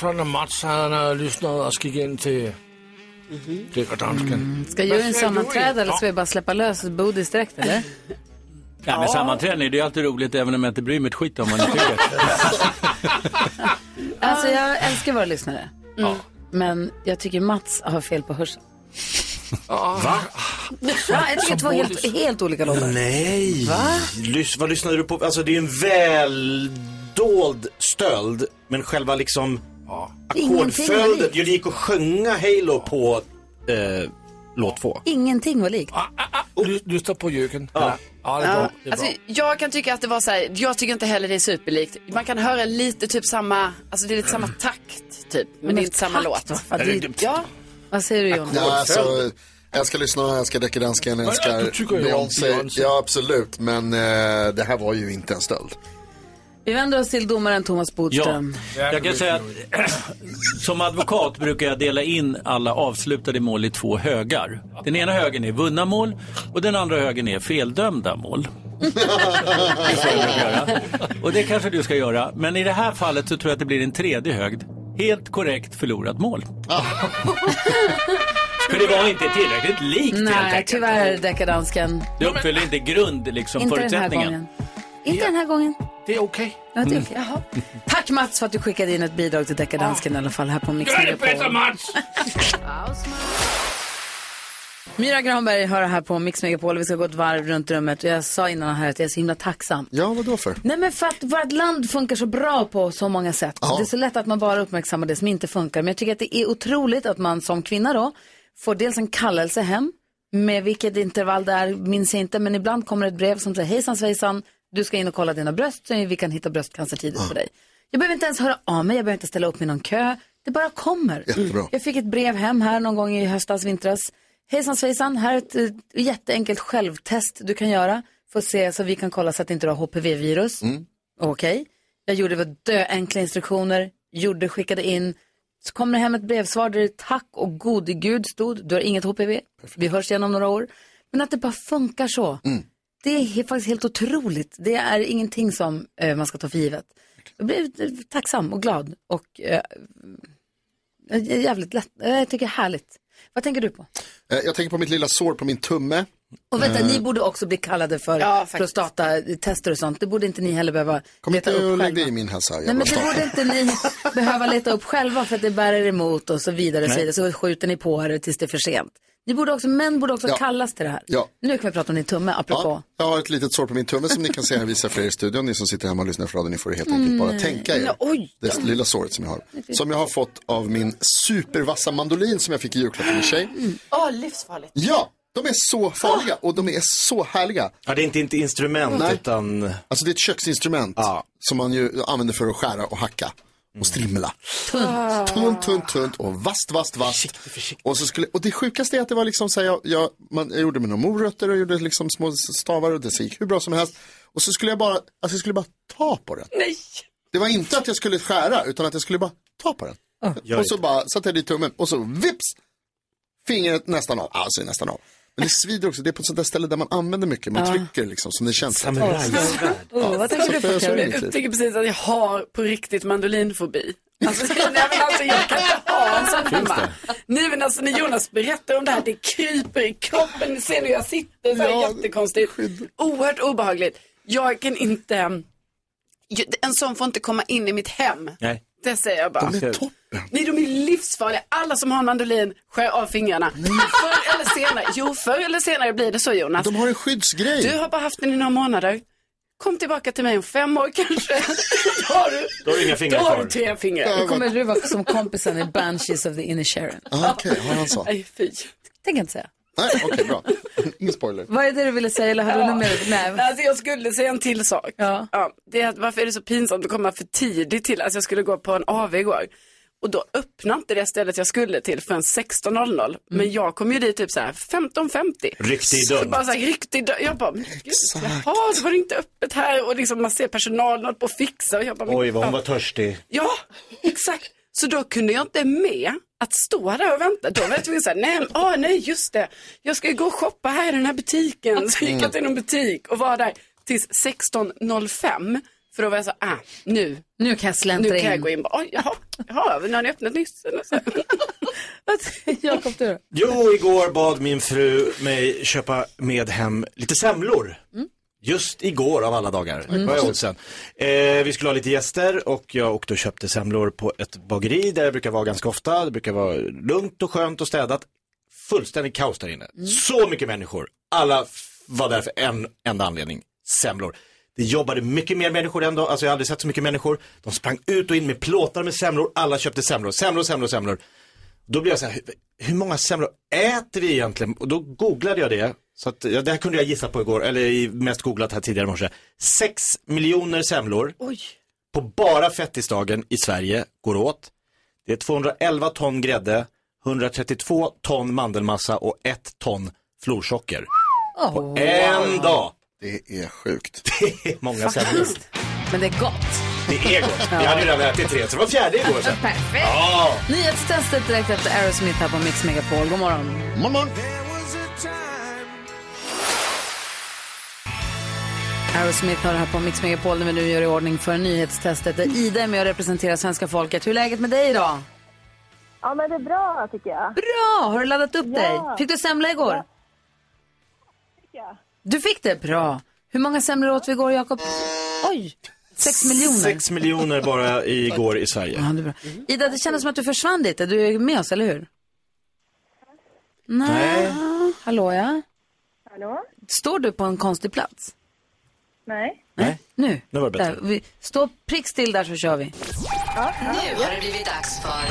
Sådan, at Mats han har lyssnat och skickat in till Deckardansken. Ska juryn sammanträda eller ska vi bara släppa lös Bodis direkt eller? Ja, men sammanträdande det är ju alltid roligt även om jag inte bryr mig ett skit om vad ni tycker. Alltså jag älskar våra lyssnare. Men jag tycker Mats har fel på hörseln. Va? Ja, jag tycker två helt, helt olika låtar. Nej. Va? Lys, vad lyssnade du på? Alltså det är en väl dold stöld. Men själva liksom Ackordföljden. Det gick att sjunga Halo på eh, låt två. Ingenting var likt. Lyssna på Jöken. Ja. Ja, det är bra. Det är Alltså, bra. jag kan tycka att det var så här, jag tycker inte heller det är superlikt. Man kan höra lite typ samma, alltså det är lite samma takt typ, men, det är inte samma låt. Ja, det- Ja, Vad säger du John? Ja, alltså, jag älskar lyssna, jag älskar deckardansken, jag Ja, älskar du. Beyoncé. Ja, absolut. Men eh, det här var ju inte en stöld. Vi vänder oss till domaren Thomas Bodström. Ja, jag kan säga att som advokat brukar jag dela in alla avslutade mål i två högar. Den ena högen är vunna mål och den andra högen är feldömda mål. Det. Och det kanske du ska göra. Men i det här fallet så tror jag att det blir en tredje högd. Helt korrekt förlorat mål. För det var inte tillräckligt likt helt Nej, enkelt. tyvärr dekadansken. Det uppfyller inte grund, liksom, Inte den här förutsättningen. gången. Inte den här gången. Det är okej. Ja, det är okej. Jaha. Tack Mats för att du skickade in ett bidrag till dekadansken i alla fall här på Mix Megapol. Mats! Myra Granberg hör här på Mix Megapol. Vi ska gå ett varv runt rummet. Jag sa innan här att jag är så himla tacksam. Ja, vad då för? Nej men för att vårt land funkar så bra på så många sätt. Ja. Det är så lätt att man bara uppmärksammar det som inte funkar. Men jag tycker att det är otroligt att man som kvinna då får dels en kallelse hem. Med vilket intervall det är minns jag inte. Men ibland kommer ett brev som säger hejsan svejsan. Du ska in och kolla dina bröst så vi kan hitta bröstcancertidigt på dig. Jag behöver inte ens höra av mig. Jag behöver inte ställa upp i någon kö. Det bara kommer. Jättebra. Jag fick ett brev hem här någon gång i höstas, vintras. Hejsan svejsan, här är ett eh, jätteenkelt självtest du kan göra. För att se så vi kan kolla så att inte du har HPV-virus. Okej. Jag gjorde det var dö enkla instruktioner, gjorde, skickade in. Så kom det hem ett brevsvar där det tack och gode gud stod, du har inget HPV, vi hörs igen om några år. Men att det bara funkar så. Det är faktiskt helt otroligt. Det är ingenting som eh, man ska ta för givet. Jag blev eh, tacksam och glad och eh, jävligt lätt. Eh, Jag tycker det är härligt. Vad tänker du på? Eh, Jag tänker på mitt lilla sår på min tumme. Och vänta, Eh, ni borde också bli kallade för Ja, prostatatester och sånt. Det borde inte ni heller behöva Kom leta inte upp och lägg själva. dig i min hälsa. Nej, men det borde inte ni behöva leta upp själva för att det bär er emot och så vidare. Och så, vidare. så skjuter ni på er tills det är för sent. Ni borde också, män borde också Ja. kallas till det här. Ja. Nu kan vi prata om din tumme, apropå. Ja, jag har ett litet sår på min tumme som ni kan se. Jag visar för er i studion. Ni som sitter hemma och lyssnar på radion, ni får helt enkelt bara Mm. tänka er Nej, oj. det lilla såret som jag har. Som jag har fått av min supervassa mandolin som jag fick i julklapp av min tjej. Åh, livsfarligt. Ja, de är så farliga och de är så härliga. Ja, det är inte ett instrument Nej. utan... Alltså det är ett köksinstrument som man ju använder för att skära och hacka och strimla. Tunt. Tunt, tunt, tunt och vast, vast, vast. Och, så skulle, och det sjukaste är att det var liksom så här, jag, jag, man, jag gjorde med några morötter och gjorde liksom små stavar och det gick hur bra som helst. Och så skulle jag bara, alltså jag skulle bara ta på den. Nej. Det var inte att jag skulle skära utan att jag skulle bara ta på den. och så bara satte jag dit tummen och så vips! Fingret nästan av, alltså nästan av. Men det svider också, det är på ett sånt där ställe där man använder mycket, man Ja. trycker liksom som det känns. Samurajsvärd. Oh, vad tänker du på, mitt Jag tycker precis att jag har på riktigt mandolinfobi. Alltså, nej, men alltså, jag kan inte ha en sån hemma. Nej men alltså när Jonas berättar om det här, det kryper i kroppen. Ni ser hur jag sitter, så här Ja, jättekonstigt. Oerhört obehagligt. Jag kan inte, en sån får inte komma in i mitt hem. Nej. Det säger jag bara. De är toppen. Nej, de är livsfarliga. Alla som har en mandolin skär av fingrarna. Förr eller senare, jo förr eller senare blir det så Jonas. De har en skyddsgrej. Du har bara haft den i några månader. Kom tillbaka till mig om fem år kanske. Då har du, Då har du inga fingrar då har kvar. du tre fingrar. Då kommer du vara som kompisen i Banshees of the Inner Sharon. Ah, Okej, har han så? Nej, fy. Tänker jag inte säga. Nej, okej, bra. Ingen spoiler. Vad är det du ville säga eller har du något mer? Nej. Alltså jag skulle säga en till sak. Ja. det är att varför är det så pinsamt att komma för tidigt till? Alltså jag skulle gå på en AV igår. Och då öppnade inte det stället jag skulle till förrän 16.00. Men jag kom ju dit typ så här 15.50. Ryckte i Så dörren. bara så här, ryckte i dörren. Jag bara, men gud, jaha, det var inte öppet här. Och liksom man ser personalen hålla på och fixa. Och jag bara, Oj, vad hon ja. var törstig. Ja, exakt. Så då kunde jag inte med att stå där och vänta. Då var jag tvungen att säga, nej, ah, nej, just det. Jag ska ju gå och shoppa här i den här butiken. Så gick jag till någon butik och var där tills 16.05. För då var jag så, ah, nu. Nu kan jag släntra Nu kan jag in. gå in. Bara, Oj, jaha, jaha, nu har ni öppnat nyss. Jakob, du? Jo, igår bad min fru mig köpa med hem lite semlor. Just igår av alla dagar. Mm. Oddsen? Eh, vi skulle ha lite gäster och jag åkte och köpte semlor på ett bageri där jag brukar vara ganska ofta. Det brukar vara lugnt och skönt och städat. Fullständigt kaos där inne. Så mycket människor. Alla var där för en enda anledning. Semlor. Det jobbade mycket mer människor ändå. Alltså jag har aldrig sett så mycket människor. De sprang ut och in med plåtar med semlor. Alla köpte semlor. Semlor, semlor, semlor. Då blev jag så här, hur, många semlor äter vi egentligen? Och då googlade jag det. Så att, ja, det här kunde jag gissa på igår, eller mest googlat här tidigare i morse. Sex miljoner semlor Oj. på bara fettisdagen i Sverige går åt. Det är 211 ton grädde, 132 ton mandelmassa och ett ton florsocker. Oh, En dag! Det är sjukt. Det är många semlor. Men det är gott. Det är gott. Vi hade ju redan ätit tre, så det var fjärde igår sen. Perfekt. Ja. Nyhetstestet direkt efter Aerosmith här på Mix Megapol. God morgon. Morgon. Aerosmith har det här på Mix Megapol när vi nu gör i ordning för nyhetstestet. Där Ida är med och representerar svenska folket. Hur är läget med dig idag? Ja, men det är bra tycker jag. Bra! Har du laddat upp Ja. dig? Fick du semla igår? Ja. Tycker jag. Du fick det? Bra. Hur många semlor åt vi igår, Jakob? Oj! Sex miljoner. Sex miljoner bara igår i Sverige. Ja, det är bra. Ida, det kändes som att du försvann lite. Du är med oss, eller hur? Nej. Hallå, ja. Hallå? Står du på en konstig plats? Nej. Nej. Nu. Nu var det bättre. Där. Vi, stå prick still där så kör vi. Nu har det blivit dags för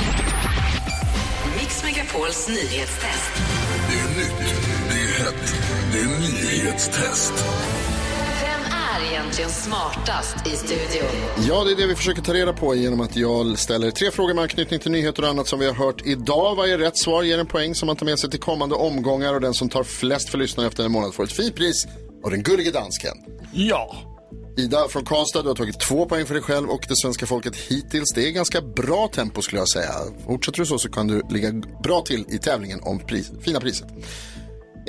Mix Megapols nyhetstest. Det är nytt, det är hett, det är nyhetstest. Vem är egentligen smartast i studion? Ja, det är det vi försöker ta reda på genom att jag ställer tre frågor med anknytning till nyheter och annat som vi har hört idag. Varje rätt svar ger en poäng som man tar med sig till kommande omgångar och den som tar flest för lyssnaren efter en månad får ett fint pris av den gullige dansken. Ja. Ida från Karlstad, du har tagit två poäng för dig själv och det svenska folket hittills. Det är ganska bra tempo skulle jag säga. Fortsätter du så så kan du ligga bra till i tävlingen om pris, fina priset.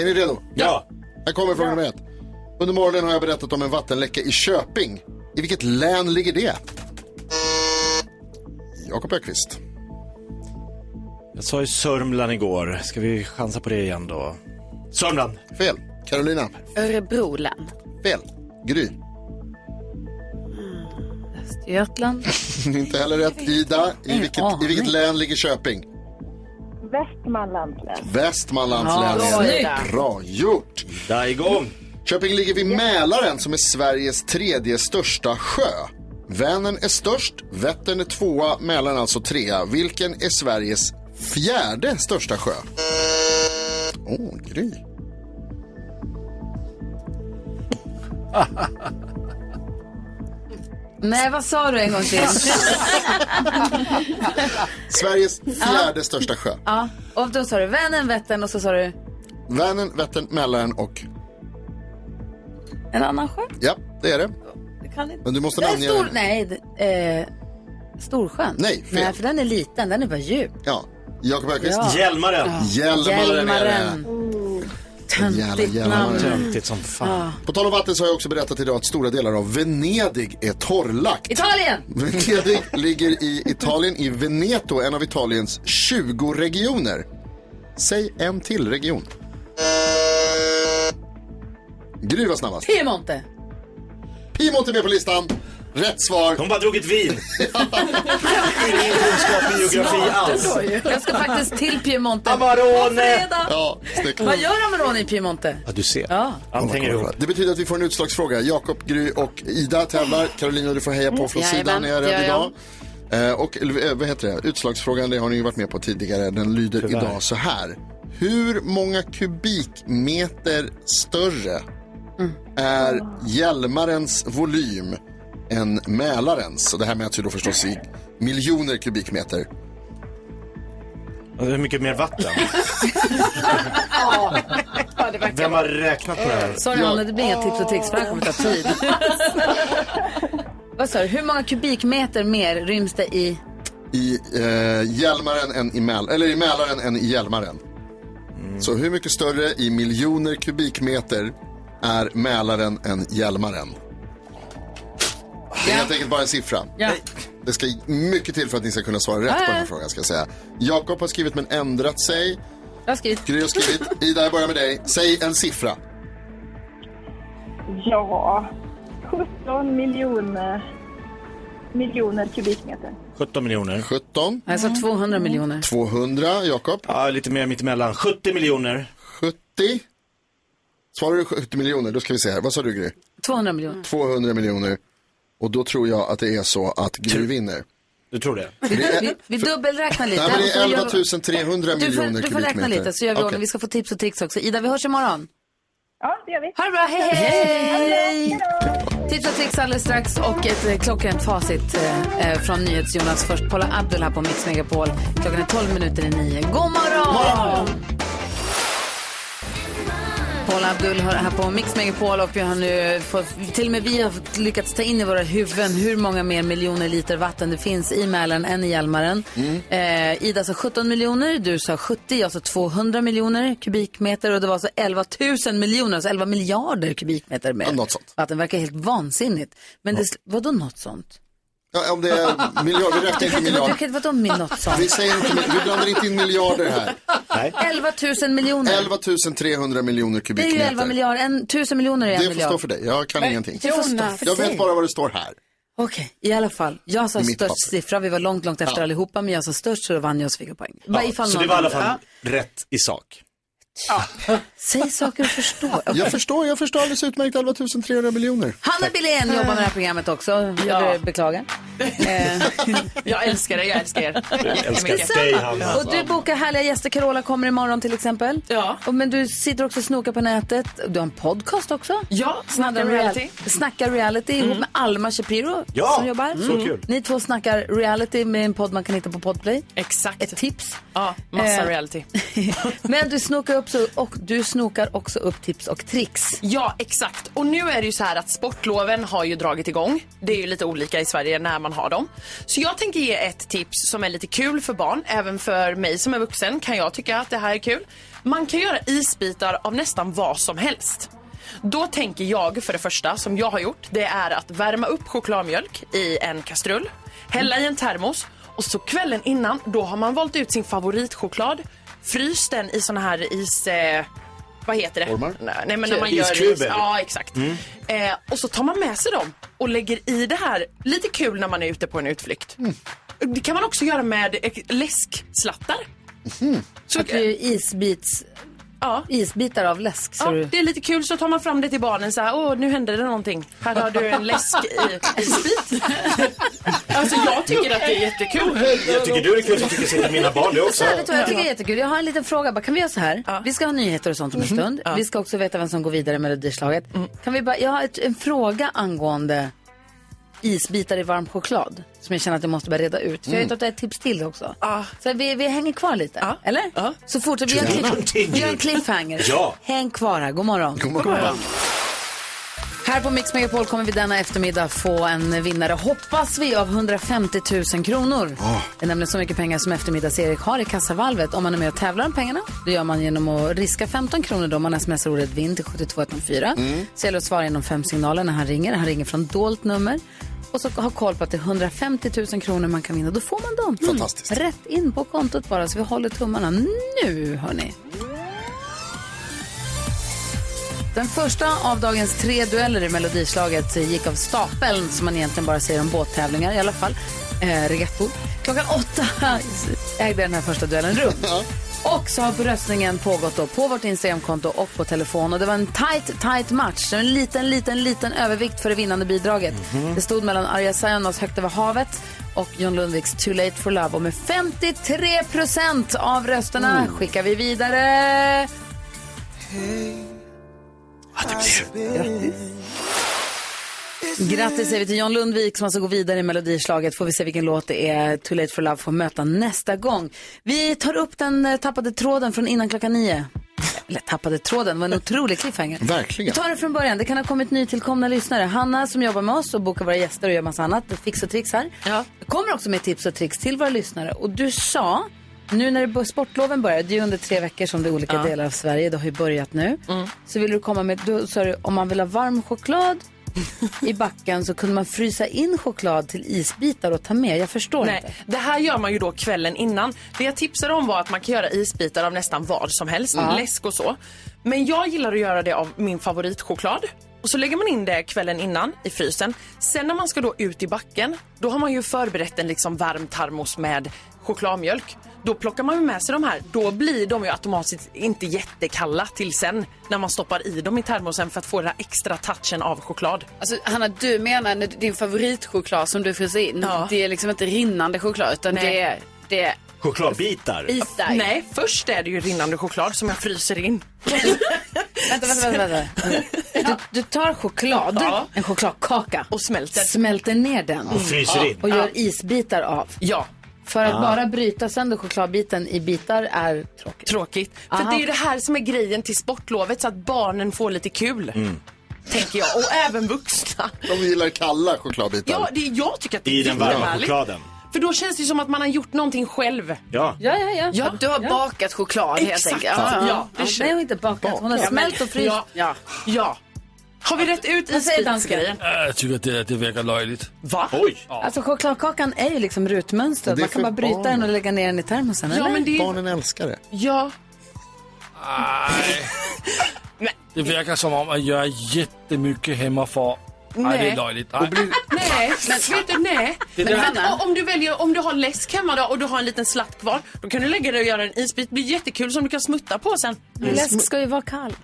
Är ni redo? Ja. Här kommer fråga nummer ett. Under morgonen har jag berättat om en vattenläcka i Köping. I vilket län ligger det? Jakob Öqvist. Jag sa ju Sörmland igår. Ska vi chansa på det igen då? Sörmland. Fel. Carolina. Örebro län. Fel. Gry. Östergötland. Inte heller rätt. Ida. I vilket, I vilket län ligger Köping? Västmanlands län. Västmanlands Ja, län. snyggt. Bra gjort. Där igång. Köping ligger vid Mälaren som är Sveriges tredje största sjö. Vänern är störst, Vättern är tvåa, Mälaren alltså trea. Vilken är Sveriges fjärde största sjö? Åh, oh, Gry. Nej, vad sa du en gång till? Sveriges fjärde största sjö. ja, och då sa du Vänern, Vättern och så sa du Vänern, Vättern, Mälaren och... en annan sjö? Ja, det är det. Det kan inte. Men du måste Nej, namnge... stor, nej, eh, Storsjön. Nej, fel. Nej, för den är liten, den är bara djup. Ja, Jakob Öqvist. Ja. Hjälmaren. Ja. Hjälmaren. Hjälmaren. Jävla Töntigt namn. Töntigt som fan. Ja. På tal om vatten så har jag också berättat idag att stora delar av Venedig är torrlagt. Italien! Venedig ligger i Italien, i Veneto, en av Italiens 20 regioner. Säg en till region. Gry var snabbast. Piemonte. Piemonte är med på listan. Rätt svar. De bara drog ett vin. Ingen kunskap i geografi alls. Jag ska faktiskt till Piemonte. Amarone. Ja, snyggt. Vad gör Amarone i Piemonte? Ja, du ser. Ja. Allt hänger ihop. Det betyder att vi får en utslagsfråga. Jakob, Gry och Ida tävlar. Carolina, du får heja på från Jajamän, sidan. Är jag rädd idag? Eh, Och eh, vad heter det? Utslagsfrågan, det har ni ju varit med på tidigare. Den lyder Tyvärr. idag så här. Hur många kubikmeter större är Hjälmarens volym än Mälarens? Och det här mäts ju då förstås i miljoner kubikmeter. Hur mycket mer vatten? Vem har räknat på det här? Sorry Hanna, det blir inga tips och tricks för det här kommer ta tid. Vad sa du, hur många kubikmeter mer ryms det i? I eh, Hjälmaren än i, Mäl eller i Mälaren än i Hjälmaren. Så hur mycket större i miljoner kubikmeter är Mälaren än Hjälmaren? Det är helt enkelt bara en siffra. Ja. Det ska mycket till för att ni ska kunna svara rätt på den här frågan. Ska jag säga. Jakob har skrivit men ändrat sig. Jag har skrivit. Gry har skrivit. Ida, jag börjar med dig. Säg en siffra. Ja, 17 miljoner, miljoner kubikmeter. 17 miljoner. 17. Jag sa 200 miljoner. 200. Jakob? Ja, lite mer mittemellan. 70 miljoner. 70. Svarar du 70 miljoner, då ska vi se här. Vad sa du Gry? 200 miljoner. 200 miljoner. Och då tror jag att det är så att Gry vinner. Du tror det? Vi, vi, vi dubbelräknar lite. Nej, men det är gör 11 vi- 300 du får, miljoner du får räkna kubikmeter. lite så gör vi ordning. Vi ska få tips och tricks också. Ida, vi hörs imorgon. Ja, det gör vi. Ha det bra, hej hej! Tips och tricks alldeles strax och ett eh, klockrent facit eh, eh, från NyhetsJonas. Först Paula Abdul här på Mix Megapol. Klockan är 12 minuter i nio. God morgon! Paula Abdul hör här på Mix Megapol och vi har nu fått, till och med vi har lyckats ta in i våra huvuden hur många mer miljoner liter vatten det finns i Mälaren än i Hjälmaren. Eh, Ida sa 17 miljoner, du sa 70, jag sa 200 miljoner kubikmeter och det var alltså 11 000 miljoner, alltså 11 miljarder kubikmeter mer. Ja, något sånt. Vatten verkar helt vansinnigt. Men det, vadå något sånt? Ja, om det är miljard, vi räknar inte miljarder. Vilket, vadå med något sånt? Vi, säger inte, vi blandar inte in miljarder här. Nej. 11 000 miljoner. 11 300 miljoner Det är ju 11 kubikmeter. miljarder, en, 1000 miljoner är en Det får miljard. stå för dig, jag kan Men ingenting. det får stå för Jag vet bara vad det står här. Okej, i alla fall. Jag sa I mitt störst papper. siffra, vi var långt, långt efter Ja. allihopa, men jag sa störst så då vann jag och så fick jag poäng. Ja, så det var i alla fall rätt i sak. Säg saker och förstå. Jag förstår, jag förstår alldeles utmärkt 11 300 miljoner. Hanna Billén jobbar med det här programmet också. Jag vill beklaga. Eh, Jag älskar det, jag älskar er. Detsamma. Och du bokar härliga gäster. Carola kommer imorgon till exempel. Ja. Och, men du sitter också och snokar på nätet. Du har en podcast också. Ja, Som handlar Snacka om reality. real- Snacka reality ihop med Alma Shapiro Ja, som jobbar. så kul. Ni två snackar reality med en podd man kan hitta på Podplay. Exakt. Ett tips. Ja, massa Eh, reality. Men du snokar, upp så, och du snokar också upp tips och tricks. Ja, exakt. Och nu är det ju så här att sportloven har ju dragit igång. Det är ju lite olika i Sverige när man har dem. Så jag tänker ge ett tips som är lite kul för barn. Även för mig som är vuxen kan jag tycka att det här är kul. Man kan göra isbitar av nästan vad som helst. Då tänker jag för det första, som jag har gjort, det är att värma upp chokladmjölk i en kastrull, hälla i en termos och så kvällen innan, då har man valt ut sin favoritchoklad, fryst den i såna här is... Eh, vad heter det? Ormar? Nej, men när man gör Iskuber. is. Ja, exakt. Eh, och så tar man med sig dem och lägger i det här. Lite kul när man är ute på en utflykt. Det kan man också göra med eh, läskslattar. Så, Att du isbits, ja. isbitar av läsk. Så Ja, du... det är lite kul så tar man fram det till barnen så här, åh nu hände det någonting. Här har du en läsk i isbit. alltså jag tycker att det är jättekul. Jag tycker du är kul så tycker säkert mina barn det också. Så, vet du jag tycker är jättekul? Jag har en liten fråga. Bara, kan vi göra så här? Vi ska ha nyheter och sånt om en stund. Vi ska också veta vem som går vidare med melodislaget. Kan vi bara, jag har ett, en fråga angående isbitar i varm choklad. Som jag känner att jag måste börja reda ut. För jag vet att det är ett tips till också. Så vi, vi hänger kvar lite. Eller? Så fortsätter vi. gör en cliff- Vi gör en cliffhanger. Ja. Häng kvar här. God morgon. God morgon. Här på Mix Megapol kommer vi denna eftermiddag få en vinnare, hoppas vi, av 150 000 kronor. Det är nämligen så mycket pengar som eftermiddags-Erik har i kassavalvet. Om man är med och tävlar om pengarna, det gör man genom att riska 15 kronor då man smsar ordet vinn till 72104. Mm. Så gäller det att svara inom fem signaler när han ringer. Han ringer från dolt nummer. Och så ha koll på att det är 150 000 kronor man kan vinna. Då får man dem. Fantastiskt. Rätt in på kontot bara, så vi håller tummarna nu, hörni. Den första av dagens tre dueller i Melodislaget gick av stapeln, som man egentligen bara säger om båttävlingar i alla fall. Eh, regattor. Klockan åtta ägde den här första duellen rum. Och så har röstningen pågått då på vårt Instagramkonto och på telefon. Och det var en tight, tight match. En liten, liten, liten övervikt för det vinnande bidraget. Det stod mellan Arja Saijonmaas Högt över havet och John Lundviks Too late for love. Och med 53 procent av rösterna skickar vi vidare... Grattis säger vi till John Lundvik som alltså går vidare i Melodislaget. Får vi se vilken låt det är Too Late For Love får möta nästa gång. Vi tar upp den eh, tappade tråden från innan klockan nio. Eller tappade tråden, det var en otrolig cliffhanger. Verkligen. Vi tar det från början. Det kan ha kommit nytillkomna lyssnare. Hanna som jobbar med oss och bokar våra gäster och gör massa annat. Fix och tricks här. Ja. kommer också med tips och tricks till våra lyssnare. Och du sa, nu när sportloven börjar, det är ju under tre veckor som det är olika Ja. delar av Sverige. Det har ju börjat nu. Så vill du komma med, då sa du om man vill ha varm choklad i backen så kunde man frysa in choklad till isbitar och ta med. Jag förstår inte. Nej, det här gör man ju då kvällen innan. Det jag tipsade om var att man kan göra isbitar av nästan vad som helst, Ja. läsk och så. Men jag gillar att göra det av min favoritchoklad. Och så lägger man in det kvällen innan i frysen. Sen när man ska då ut i backen, då har man ju förberett en liksom varm termos med chokladmjölk. Då plockar man med sig de här. Då blir de ju automatiskt inte jättekalla till sen när man stoppar i dem i termosen för att få den här extra touchen av choklad. Alltså, Hanna, du menar när din favoritchoklad som du fryser in, det är liksom inte rinnande choklad utan Nej. det är, det är Chokladbitar. isar. Nej, först är det ju rinnande choklad som jag fryser in. Vänta, vänta, vänta. vänta. Du, du tar choklad, Ja. en chokladkaka Och smälter. smälter ner den Och fryser in. och gör isbitar av. Ja, För att Ah. bara bryta sönder chokladbiten i bitar är tråkigt. Tråkigt. För Aha. det är ju det här som är grejen till sportlovet så att barnen får lite kul. Mm. Tänker jag. Och även vuxna. De gillar kalla chokladbitar. Ja, det, jag tycker att det är I den varma jättehärligt. chokladen. För då känns det ju som att man har gjort någonting själv. Ja. Ja, ja, ja. Ja, Du har bakat choklad helt Exakt. enkelt. Ja, Ja. det Nej, hon har inte bakat. Hon har Ja, smält men- och fryst. Ja, ja. Ja. Har vi rätt ut dansken? isbitsgrejen? Jag tycker det, det verkar löjligt. Va? Oj! Alltså chokladkakan är ju liksom rutmönstrad. Man kan bara bryta barnen. den och lägga ner den i termosen. Ja, eller? men det... Barnen älskar det. Ja. Det verkar som om att göra jättemycket hemma för... Nej, det Nej. är löjligt. Nej. Nej, men vet du, nej. Men Hanna, om du väljer, om du har läsk hemma då och du har en liten slatt kvar, då kan du lägga det och göra en isbit. Det blir jättekul som du kan smutta på sen. Men läsk ska ju vara kall.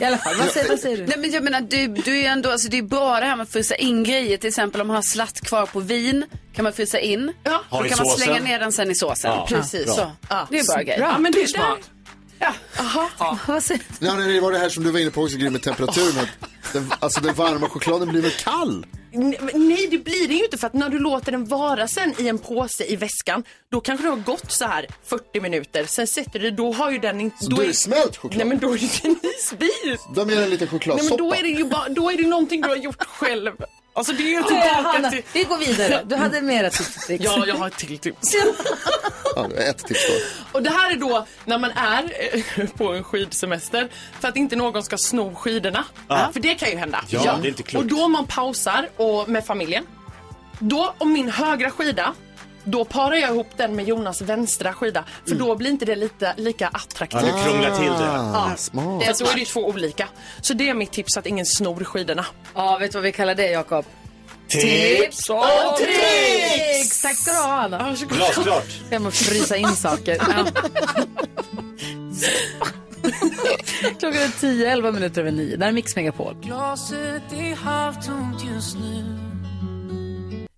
I alla fall, vad säger, vad säger du? Nej, men jag menar, du, du är ju ändå, alltså, det är bra det här med att frysa in grejer. Till exempel om man har slatt kvar på vin kan man frysa in. Ja. Då kan man slänga ner den sen i såsen. Ja. Precis så. Ja. Det är bara grej. Ja, men det är smart. Ja. Aha. Vad säger Ja, nej, det var det här som du var inne på också, med temperaturen. Att den, alltså den varma chokladen blir väl kall? Nej, Nej, det blir det ju inte för att när du låter den vara sen i en påse i väskan, då kanske det har gått så här 40 minuter. Sen sätter du, då har ju den inte... Så då är det smält choklad? Nej, men då är det en isbit. De gör en liten Nej, chokladsoppa. men då är det ju bara, då är det någonting du har gjort själv. Alltså det är ju Ja, tillbaka Hanna, till... vi går vidare. Du hade mera tips. Ja, jag har ett till tips. Ja, ett tips då. Och det här är då när man är eh, på en skidsemester för att inte någon ska sno skidorna. Ja. För det kan ju hända. Ja, det är inte klokt. Och då man pausar och med familjen. Då, om min högra skida, då parar jag ihop den med Jonas vänstra skida. För då blir inte det lite, lika attraktivt. Ja, du krånglar till det. Ja. Smart. Det, så är det två olika. Så det är mitt tips att ingen snor skidorna. Ja, vet du vad vi kallar det, Jakob? Tips och tricks! Tack ska du ha, Anna. Glasklart. Hem och frysa in saker. Ja. Klockan är 10, 11 minuter över 9. Där är Mix Megapol. Glaset är halvtomt just nu